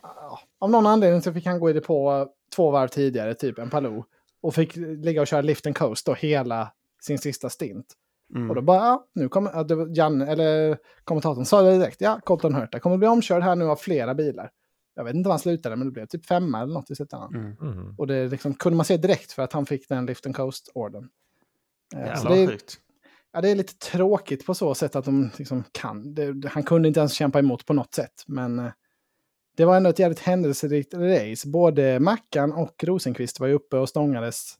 ja, Av någon anledning så fick han gå i det på två varv tidigare, typ en Palou. Och fick ligga och köra lift and coast då hela sin sista stint. Mm. Och då bara, ja, nu kommer, ja, det var Janne, eller kommentatorn sa det direkt, ja, Colton Hurta kommer bli omkörd här nu av flera bilar. Jag vet inte vad han slutade, men det blev typ femma eller något i slutändan. Mm. Mm. Och det liksom, kunde man se direkt för att han fick den lift and coast-orden. Eh, Jävlar det, vad är, sjukt. ja, det är lite tråkigt på så sätt att de liksom kan. Det, han kunde inte ens kämpa emot på något sätt. Men eh, det var ändå ett jävligt händelserikt race. Både Mackan och Rosenqvist var ju uppe och stångades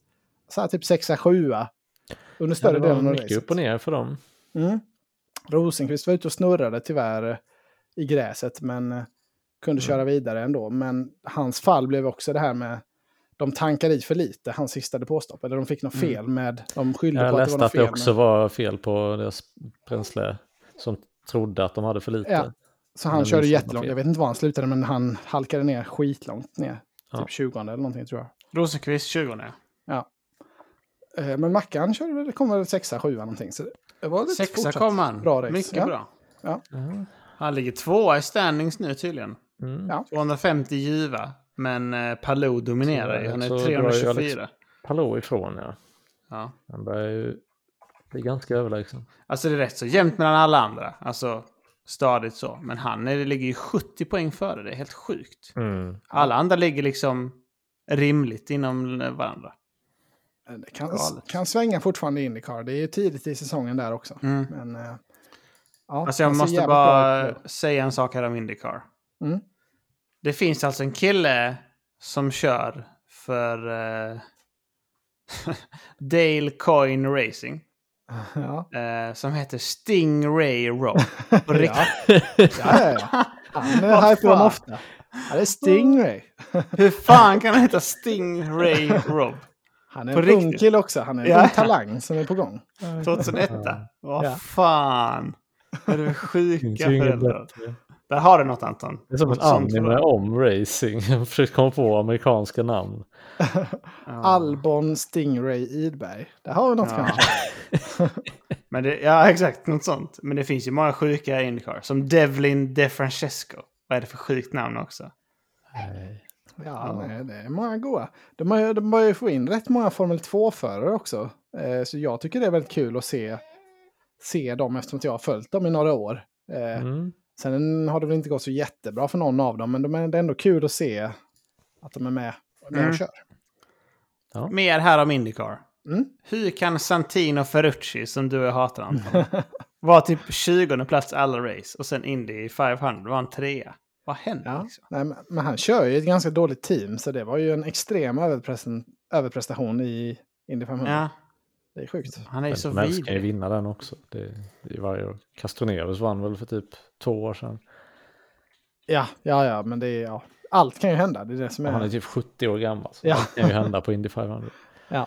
så här typ sexa, sjua. Under Ja, större var delen av mycket racet. upp och ner för dem. Mm. Rosenqvist var ute och snurrade tyvärr eh, i gräset men eh, kunde köra vidare ändå. Men hans fall blev också det här med de tankade i för lite, hans sista depåstopp. Eller de fick något Mm. fel med, de skyllde Jag på att det var läste något att det fel. också med, var fel på deras bränsle. Som trodde att de hade för lite. Ja. så han men körde jättelångt. fel. Jag vet inte var han slutade men han halkade ner skitlångt ner. Ja. Typ 20 eller någonting tror jag. Rosenqvist 20 nu. Eh, Men Mackan körde kom väl sexa, sjua någonting. Så det var lite Sexa kom han. Bra race. Mycket ja. bra. Ja. Han ligger tvåa i standings nu tydligen. Mm. Ja. 250 giva. Men eh, Palou dominerar ju. Han är Så drar ju Alex- 324. Palou ifrån ja. Ja. Han börjar ju bli ganska överlägsen. Alltså det är rätt så jämnt mellan alla andra. Alltså stadigt så. Men han är, ligger ju 70 poäng före. Det är helt sjukt. Mm. Alla andra ligger liksom rimligt inom varandra. Det kan, kan svänga fortfarande i Indycar. Det är ju tidigt i säsongen där också. Mm. Men, eh, ja, Alltså jag måste bara bra säga en sak här om Indycar. Mm. Det finns alltså en kille som kör för eh, Dale Coin Racing. Ja. Eh, som heter Stingray Rob. Ja, ja, ja. ja. Han är hypar fan? ofta. Ja, det är Stingray. Hur fan kan han heta Stingray Rob? Han är På en ung riktigt? kille också. Han är en Ja. ung talang som är på gång. 2001. Vad Ja. fan. Är Finns sjuka föräldrar? Där har du något Anton. Det är som en anime för- om racing. Jag försöker komma på amerikanska namn. Albon Stingray Idberg. Där har vi något Ja. kanske. Men det, ja, exakt. Något sånt. Men det finns ju många sjuka Indycar. Som Devlin DeFrancesco. Vad är det för sjukt namn också? Ja, nej, det är många goa. De, har, de börjar ju få in rätt många Formel 2-förare också. Eh, så jag tycker det är väldigt kul att se, se dem eftersom att jag har följt dem i några år. Eh, Mm. Sen har det väl inte gått så jättebra för någon av dem, men de är, det är ändå kul att se att de är med, med Mm. och kör. Mer här om Indycar. Mm. Hur kan Santino Ferrucci, som du och jag hatar Anton, vara typ 20 plats alla race och sen Indy 500 var en trea? Vad händer Ja. liksom? Nej, men, men han kör ju ett ganska dåligt team, så det var ju en extrem överprestation, i Indy 500. Ja, Det är sjukt. han är ju så helst kan ju vidrig. vinna den också. Det, det varje år. Castroneves vann väl för typ två år sedan. Ja, ja, ja, men det är, ja. allt kan ju hända. Det är det som är... Han är typ 70 år gammal. Så Ja. allt kan ju hända på Indy 500.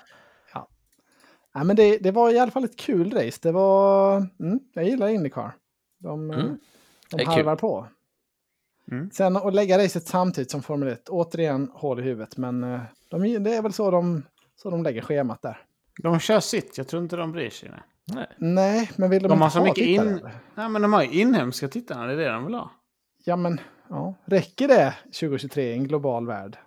Nej, men det, det var i alla fall ett kul race. Det var... Mm, jag gillar Indycar. De, eh, Mm. Det de harvar på. Mm. Sen att lägga racet samtidigt som Formel 1, återigen hål i huvudet. Men eh, de, det är väl så de, så de lägger schemat där. De kör sitt, jag tror inte de bryr sig. Nej, Nej. Nej, men vill de, De inte har så ha mycket tittare, in-? Nej men de har ju inhemska tittarna, det är det de vill ha. Ja, men ja. räcker det 2023 i en global värld?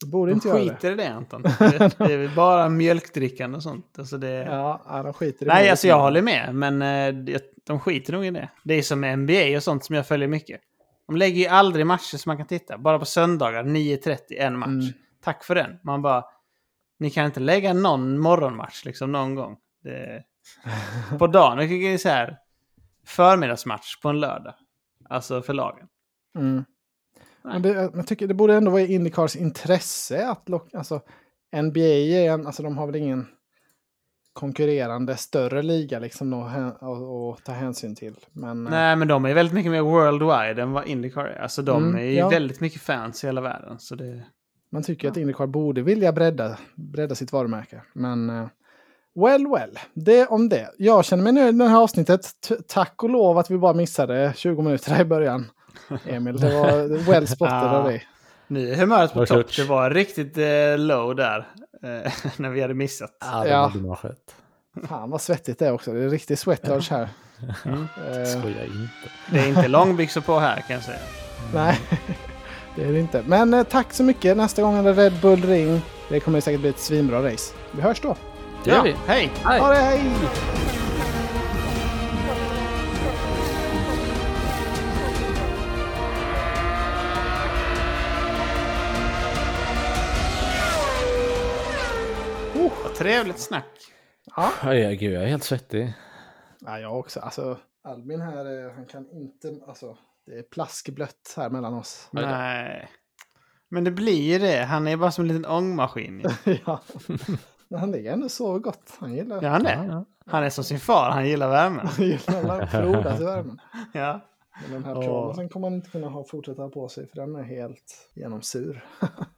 Det borde De inte göra det. skiter i det Anton. Det, det är bara mjölkdrickande och sånt. Alltså det... Ja, de skiter i Nej, alltså jag håller med, men eh, de skiter nog i det. Det är som NBA och sånt som jag följer mycket. De lägger ju aldrig matcher som man kan titta. Bara på söndagar, 9.30, en match. Mm. Tack för den. Man bara... Ni kan inte lägga någon morgonmatch liksom någon gång. Det, på dagen. Det är så här förmiddagsmatch på en lördag. Alltså för lagen. Mm. Men det, jag tycker det borde ändå vara i Indycars intresse att locka... Alltså, NBA alltså de har väl ingen konkurrerande större liga liksom att, att ta hänsyn till. Men, eh, Nej, men de är väldigt mycket mer worldwide än vad Indycar är. Alltså de Mm, är ju ja. väldigt mycket fans i hela världen. Så det... Man tycker att Indycar borde vilja bredda, bredda sitt varumärke. Men eh, well, well. Det om det. Jag känner mig nöjd med det här avsnittet. T- tack och lov att vi bara missade 20 minuter i början. Emil, det var well spotted av dig. Nu är humöret på topp. Det var riktigt eh, low där. Eh, när vi hade missat. Ja, det Ja. hade. Fan vad svettigt det är också. Det är riktigt sweatlodge här. Mm. Eh, Skoja inte. Det är inte långbyxor på här kan jag säga. nej, det är det inte. Men eh, tack så mycket. Nästa gång är det Red Bull Ring. Det kommer säkert bli ett svinbra race. Vi hörs då. Det gör vi. Hej! Hej. Ha det, hej! Trevligt snack. Ja. Oj, gud, jag är helt svettig. Ja, jag också. Alltså, Albin här, eh, han kan inte... Alltså, det är plaskblött här mellan oss. Nej. Men det blir ju det. Han är bara som en liten ångmaskin. ja. Men han ligger ändå så gott. Han gillar, Ja, han Ja, är. ja. Han är som sin far. Han gillar värmen. han gillar att frodas i värmen. Ja. Men den här pyjamasen kommer han inte kunna ha fortsätta ha på sig för den är helt genomsur.